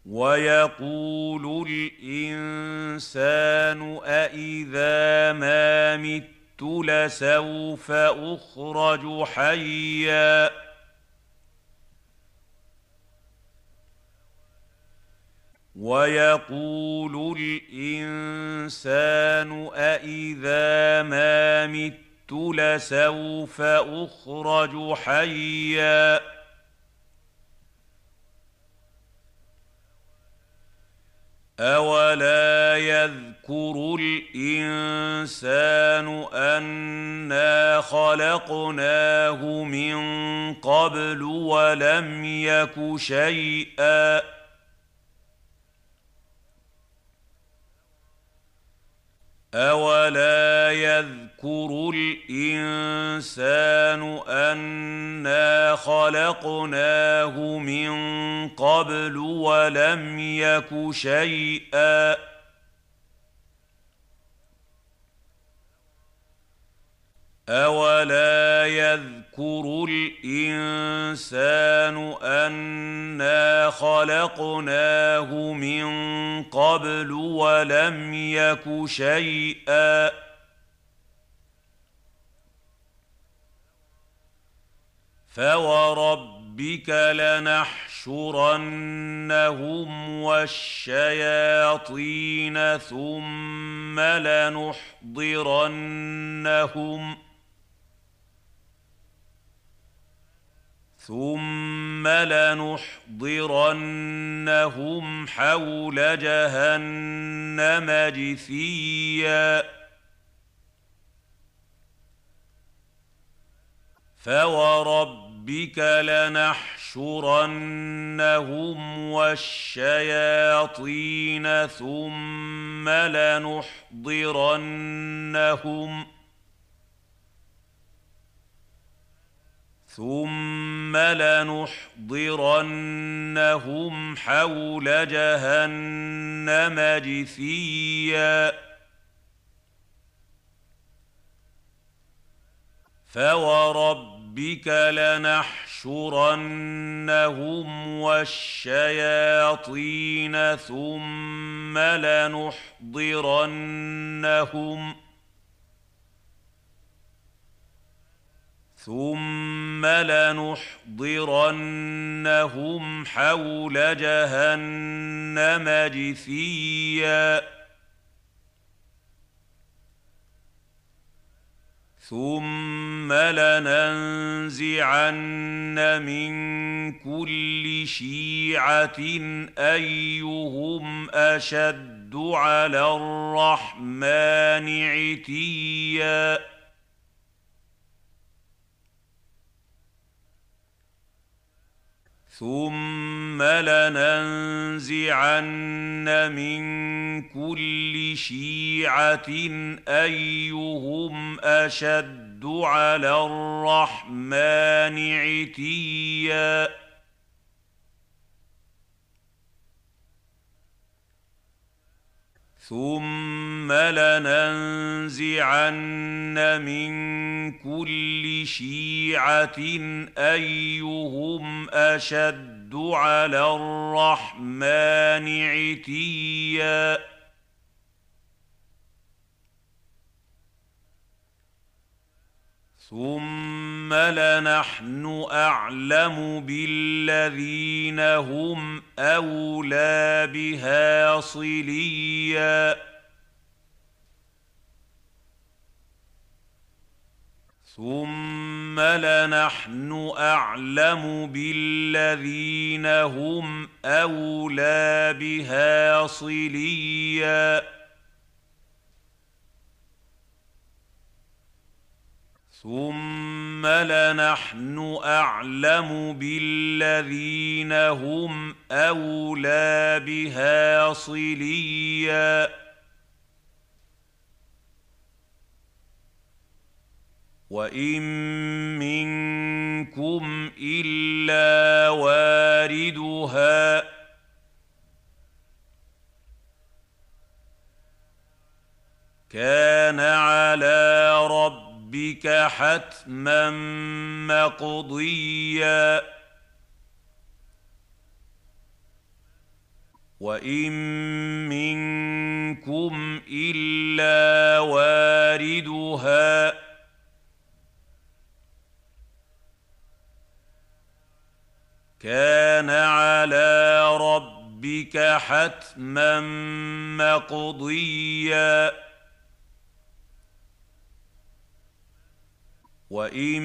ويقول الإنسان أإذا ما مت لسوف أخرج حيا. ويقول الإنسان أإذا ما مت لسوف أخرج حيا. أولا يذكر الإنسان أنا خلقناه من قبل ولم يك شيئا. اولا يذكر الانسان انا خلقناه من قبل ولم يك شيئا اولا يذكر الانسان انا خلقناه من قبل ولم يك شيئا فورب فوربك لنحشرنهم والشياطين ثم لنحضرنهم ثم لنحضرنهم حول جهنم جثيا فوربك لنحشرنهم والشياطين ثم لنحضرنهم ثم لنحضرنهم حول جهنم جثيا فوربك لنحشرنهم والشياطين ثم لنحضرنهم ثم لنحضرنهم حول جهنم جثيا. ثم لننزعن من كل شيعة أيهم أشد على الرحمن عتيا. ثم لننزعن من كل شيعه ايهم اشد على الرحمن عتيا ثم لننزعن من كل شيعه ايهم اشد على الرحمن عتيا ثم لنحن اعلم بالذين هم اولى بها صليا ثم لنحن اعلم بالذين هم اولى بها صليا ثم لنحن اعلم بالذين هم اولى بها صليا وان منكم الا واردها كان على رب ربك حتما مقضيا. وإن منكم إلا واردها. كان على ربك حتما مقضيا. وان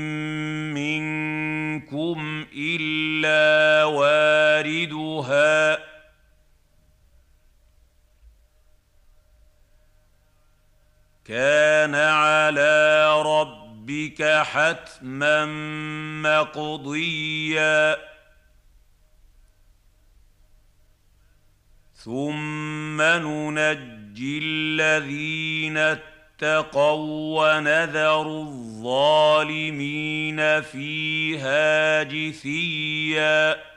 منكم الا واردها كان على ربك حتما مقضيا ثم ننجي الذين ونذر الظالمين فيها جثيا.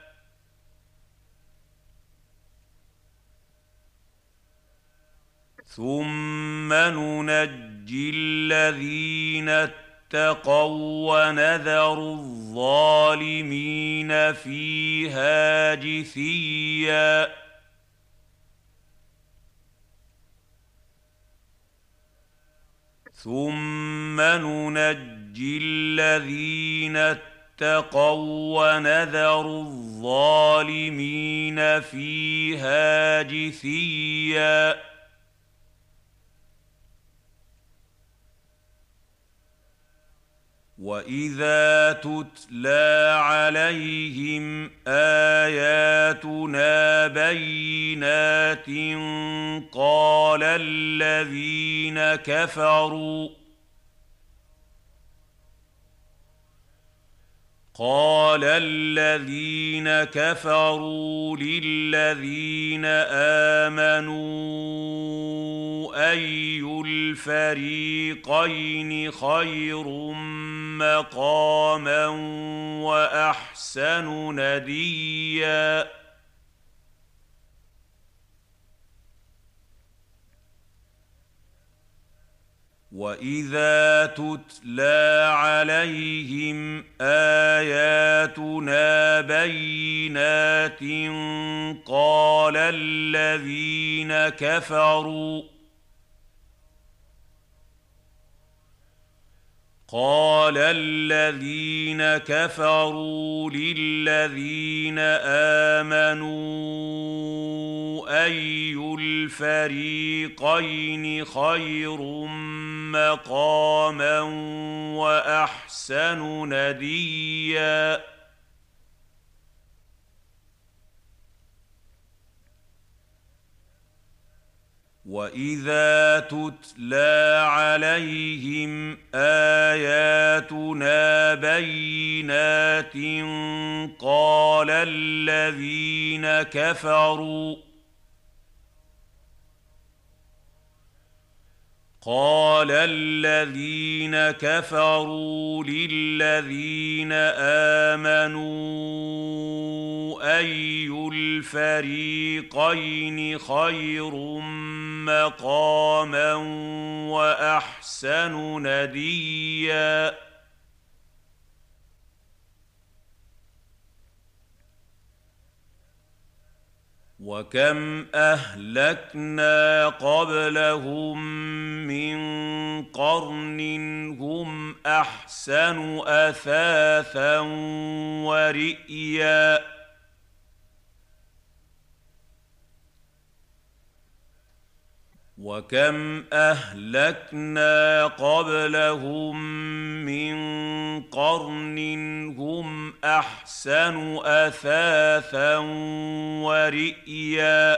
ثم ننجي الذين اتقوا ونذر الظالمين فيها جثيا. ثم ننجي الذين اتقوا ونذر الظالمين فيها جثيا واذا تتلى عليهم اياتنا بينات قال الذين كفروا قال الذين كفروا للذين آمنوا أي الفريقين خير مقاما وأحسن نديا واذا تتلى عليهم اياتنا بينات قال الذين كفروا قال الذين كفروا للذين امنوا اي الفريقين خير مقاما واحسن نديا واذا تتلى عليهم اياتنا بينات قال الذين كفروا قال الذين كفروا للذين آمنوا أي الفريقين خير مقاما وأحسن نديا وكم اهلكنا قبلهم من قرن هم احسن اثاثا ورئيا وكم اهلكنا قبلهم من قرن هم احسن اثاثا ورئيا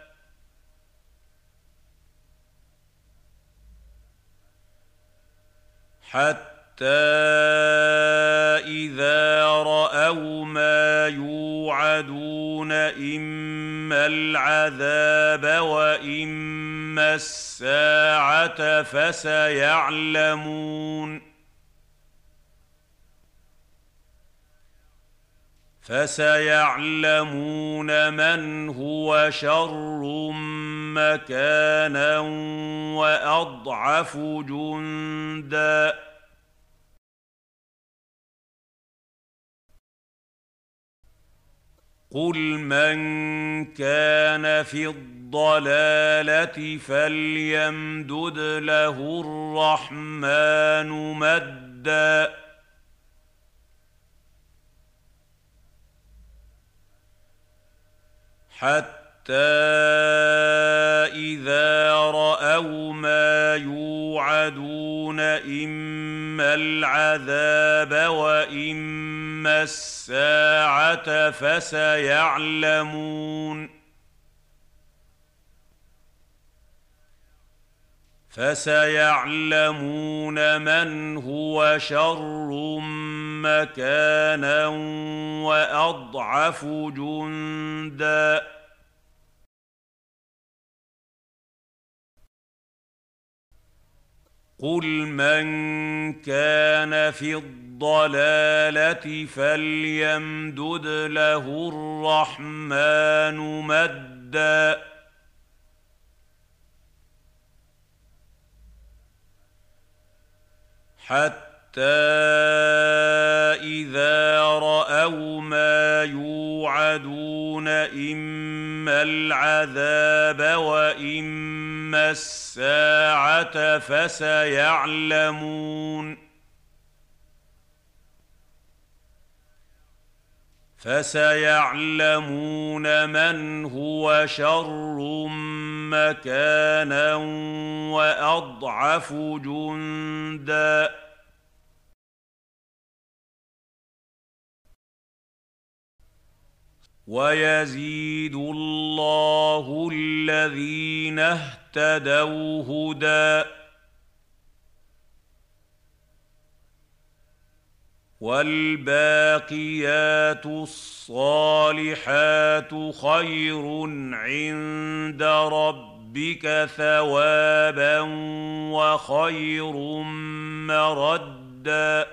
حتى إذا رأوا ما يوعدون إما العذاب وإما الساعة فسيعلمون فسيعلمون من هو شر مكانا وأضعف جندا. قل من كان في الضلالة فليمدد له الرحمن مدا. حتى إذا رأوا ما يوعدون إما العذاب وإما الساعة فسيعلمون فسيعلمون من هو شر مكانا وأضعف جندا. قل من كان في الضلاله فليمدد له الرحمن مدا. حتى إذا رأوا ما يوعدون إما العذاب وإما الساعة فسيعلمون فسيعلمون من هو شر مكانا وأضعف جندا. ويزيد الله الذين اهتدوا هدى. والباقيات الصالحات خير عند ربك ثوابا وخير مردا.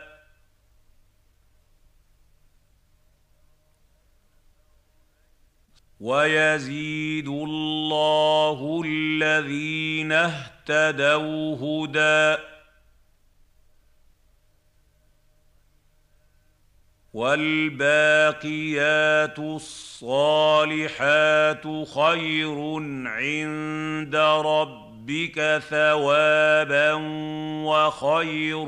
ويزيد الله الذين اهتدوا هدى. والباقيات الصالحات خير عند ربك ثوابا وخير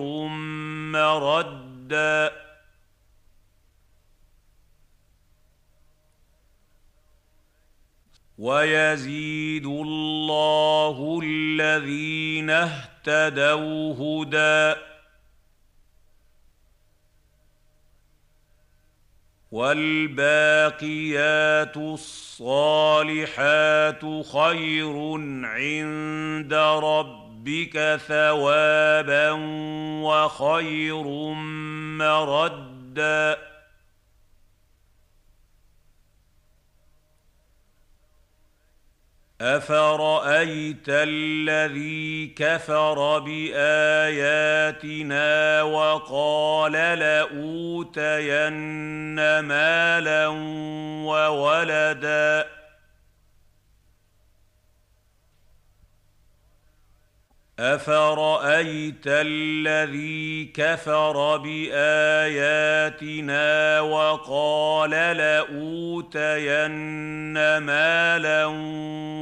مردا. ويزيد الله الذين اهتدوا هدى. والباقيات الصالحات خير عند ربك ثوابا وخير مردا افرايت الذي كفر باياتنا وقال لاوتين مالا وولدا افرايت الذي كفر باياتنا وقال لاوتين مالا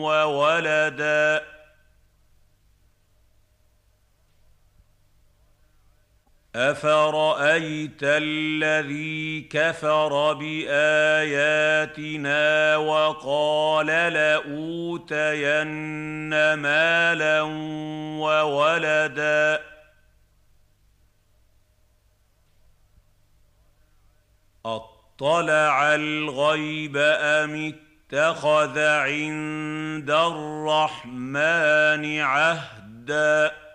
وولدا افرايت الذي كفر باياتنا وقال لاوتين مالا وولدا اطلع الغيب ام اتخذ عند الرحمن عهدا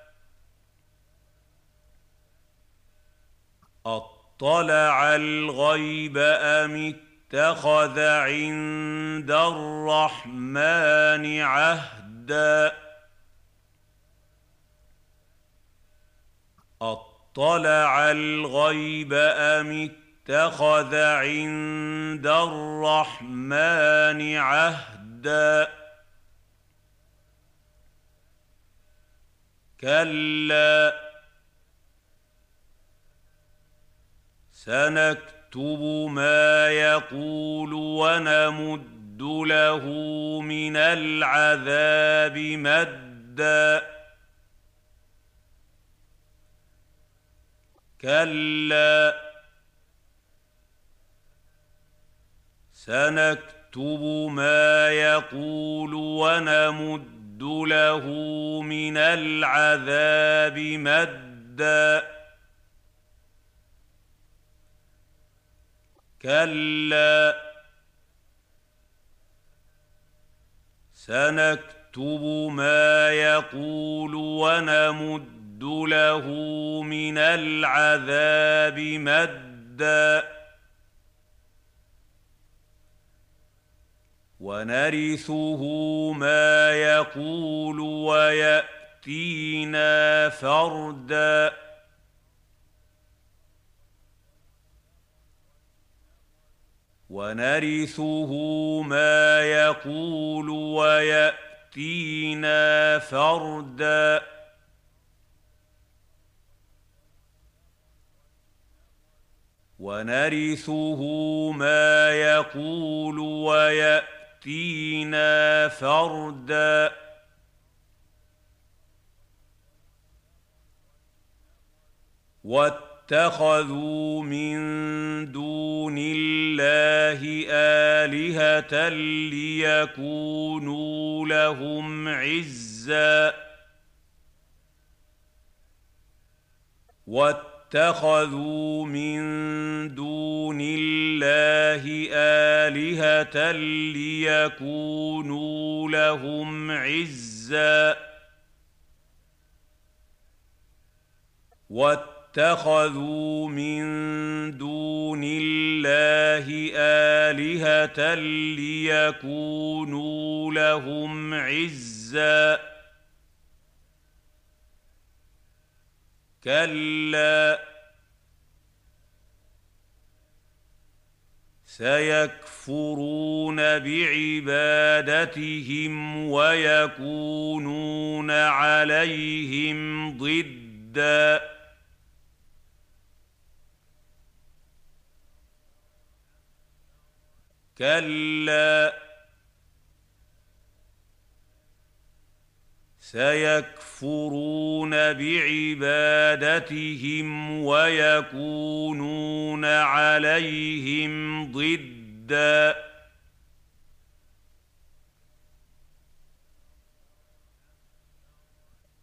أطلع الغيب أم اتخذ عند الرحمن عهدا؟ أطلع الغيب أم اتخذ عند الرحمن عهدا؟ كلا سنكتب ما يقول ونمد له من العذاب مدا. كلا. سنكتب ما يقول ونمد له من العذاب مدا. كلا. سنكتب ما يقول ونمد له من العذاب مدا. ونرثه ما يقول وياتي ويأتينا فردا. ونرثه ما يقول ويأتينا فردا. ونرثه ما يقول ويأتينا فردا. اتخذوا من دون الله آلهة ليكونوا لهم عزا. واتخذوا من دون الله آلهة ليكونوا لهم عزا. اتخذوا من دون الله آلهة ليكونوا لهم عزا. كلا. سيكفرون بعبادتهم ويكونون عليهم ضدًا. كلا. سيكفرون بعبادتهم ويكونون عليهم ضدًا.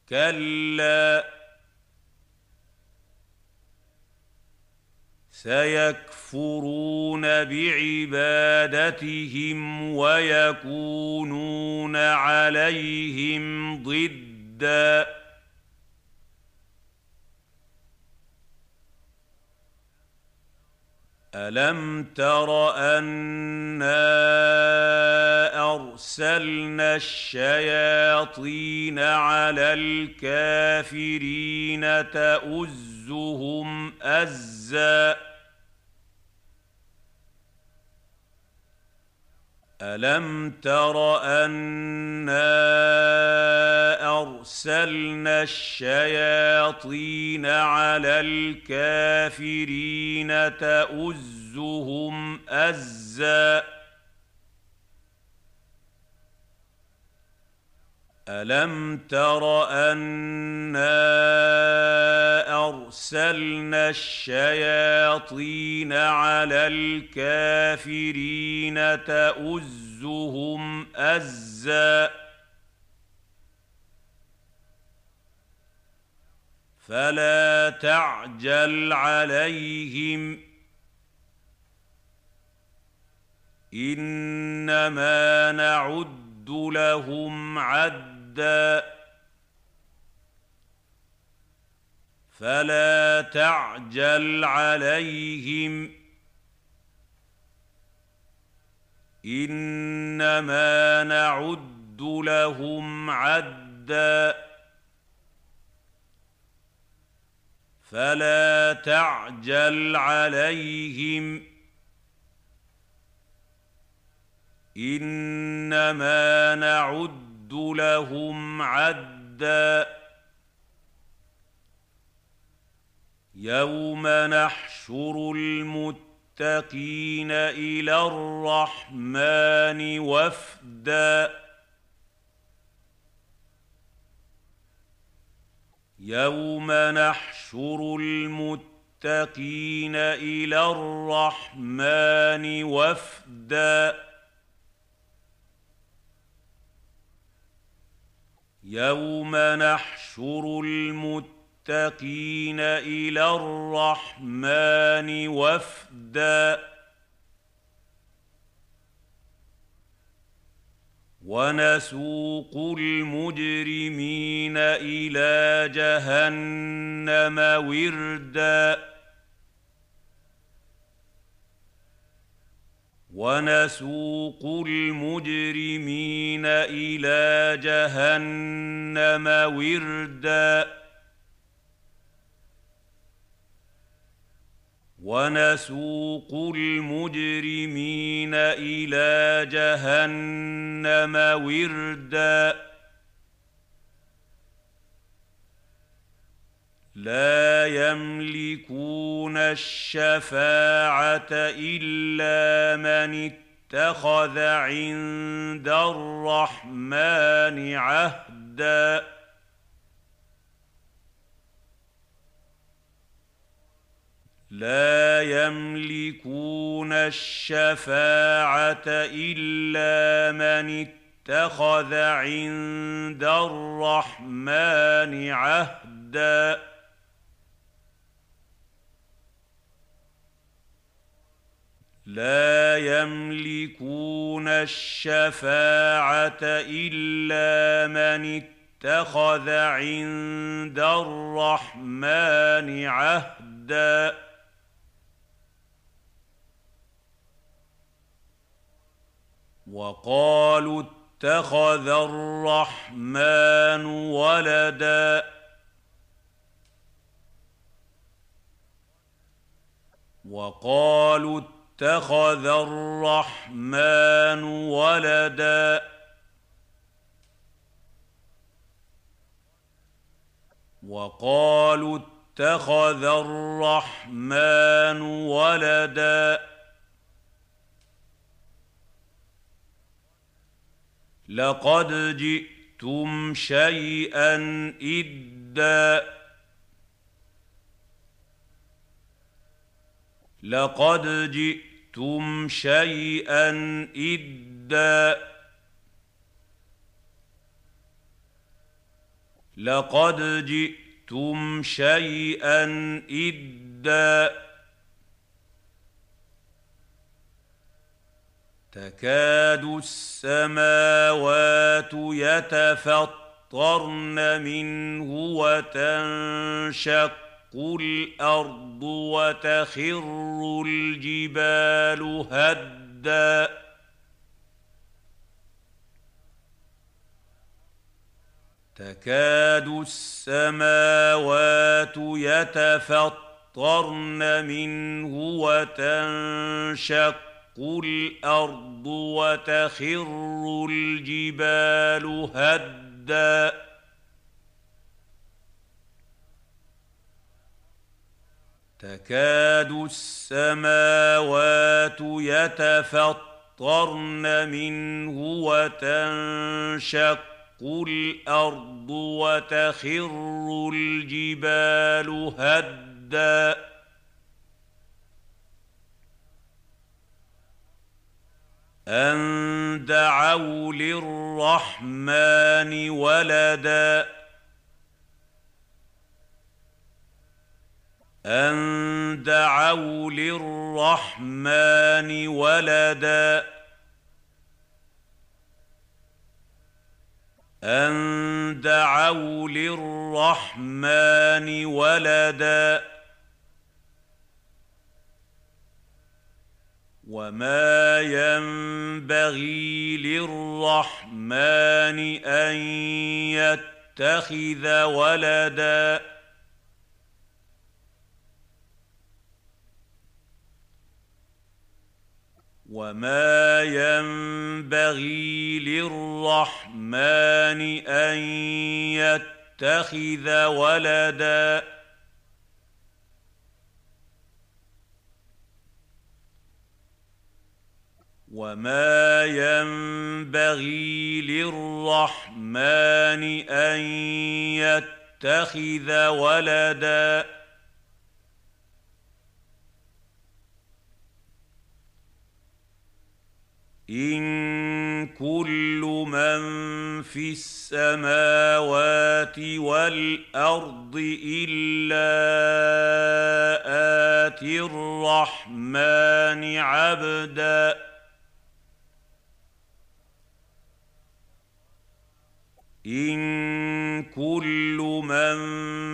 كلا. سيكفرون بعبادتهم ويكونون عليهم ضدا. ألم تر أنا أرسلنا الشياطين على الكافرين تؤزهم أزا؟ الم تر انا ارسلنا الشياطين على الكافرين تؤزهم ازا الم تر انا ارسلنا الشياطين على الكافرين تؤزهم ازا فلا تعجل عليهم انما نعد لهم عدا فلا تعجل عليهم إنما نعد لهم عدا فلا تعجل عليهم إنما نعد لهم عدا. يوم نحشر المتقين إلى الرحمن وفدا. يوم نحشر المتقين إلى الرحمن وفدا. يوم نحشر المتقين إلى الرحمن وفدا ونسوق المجرمين إلى جهنم وردا ونسوق المجرمين إلى جهنم وردا. ونسوق المجرمين إلى جهنم وردا. لا يملكون الشفاعة إلا من اتخذ عند الرحمن عهدا. لا يملكون الشفاعة إلا من اتخذ عند الرحمن عهدا. لا يملكون الشفاعة إلا من اتخذ عند الرحمن عهدا. وقالوا اتخذ الرحمن ولدا. وقالوا اتخذ الرحمن ولدا. وقالوا اتخذ الرحمن ولدا. لقد جئتم شيئا إدا. لقد جئتم شيئا إدا. لقد جئتم شيئا إدا. تكاد السماوات يتفطرن منه وتنشق. الأرض وتخر الجبال هدا تكاد السماوات يتفطرن منه وتنشق الأرض وتخر الجبال هدّا تكاد السماوات يتفطرن منه وتنشق الأرض وتخر الجبال هدا. أن دعوا للرحمن ولدا. ان دعوا للرحمن ولدا ان دعوا للرحمن ولدا وما ينبغي للرحمن ان يتخذ ولدا وما ينبغي للرحمن ان يتخذ ولدا وما ينبغي للرحمن ان يتخذ ولدا إن كل من في السماوات والأرض إلا آتي الرحمن عبدا إن كل من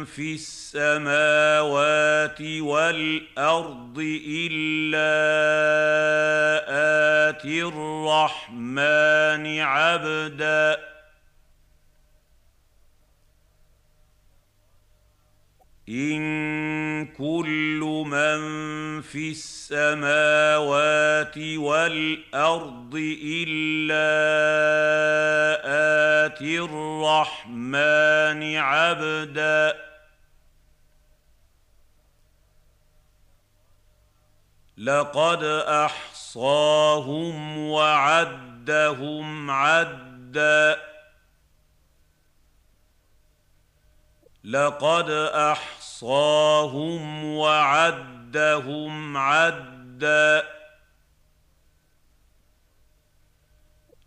في السماوات والأرض إلا آتي الرحمن عبدا إن كل من في السماوات والأرض إلا اتي الرحمن عبدا. لقد أحصاهم وعدهم عدا. لقد أحصاهم وعدهم عدا.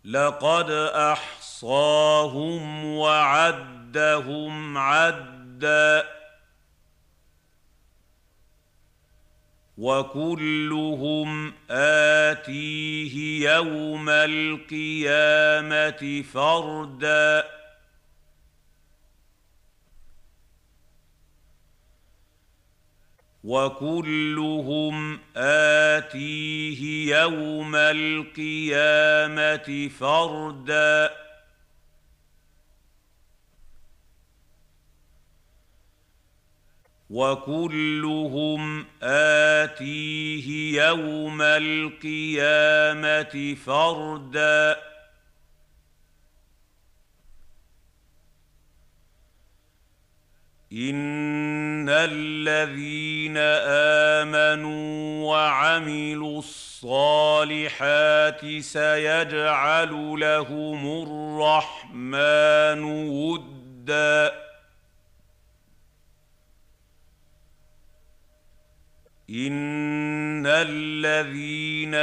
لقد أحصاهم وعدهم عدا. وكلهم آتيه يوم القيامة فردا. وكلهم اتيه يوم القيامه فردا وكلهم اتيه يوم القيامه فردا ان الذين امنوا وعملوا الصالحات سيجعل لهم الرحمن ودا ان الذين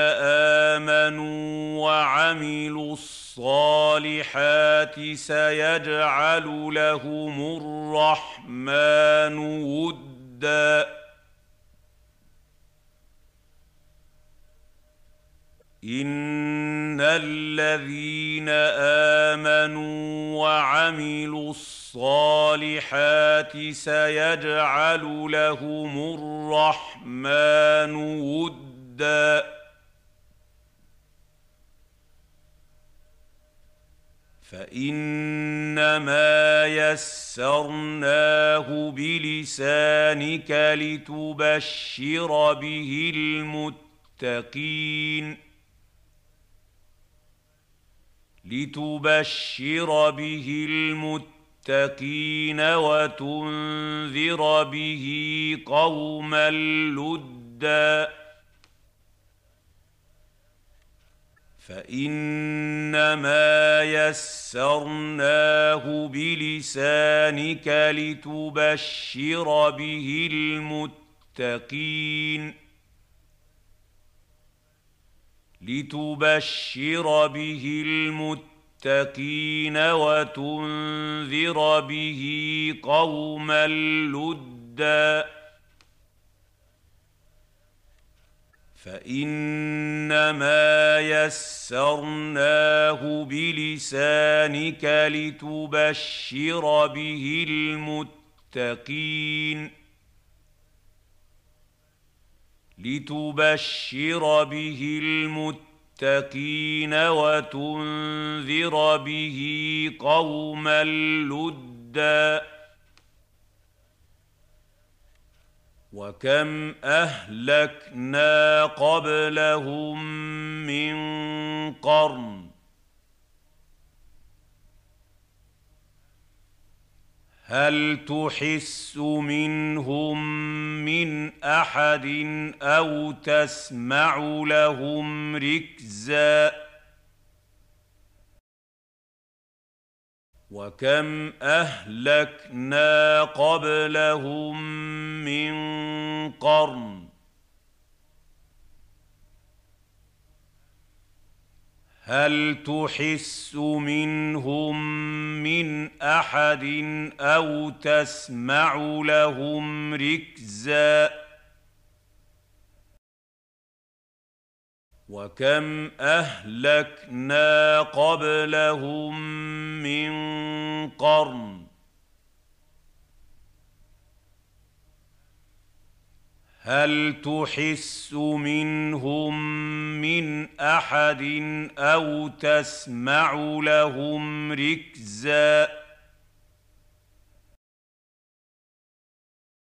امنوا وعملوا الصالحات سيجعل لهم الرحمن ودا ان الذين امنوا وعملوا الصالحات سيجعل لهم الرحمن ودا فانما يسرناه بلسانك لتبشر به المتقين لتبشر به المتقين وتنذر به قوما لُدًّا. فإنما يسرناه بلسانك لتبشر به المتقين. لتبشر به المتقين وتنذر به قوما لُدًّا. فإنما يسرناه بلسانك لتبشر به المتقين. لتبشر به المتقين وتنذر به قوما لُدًّا. وكم أهلكنا قبلهم من قرن هل تحس منهم من أحد أو تسمع لهم ركزا؟ وكم أهلكنا قبلهم من قرن؟ هل تحس منهم من أحد أو تسمع لهم ركزا؟ وكم أهلكنا قبلهم من قرن؟ هل تحس منهم من أحد أو تسمع لهم ركزا؟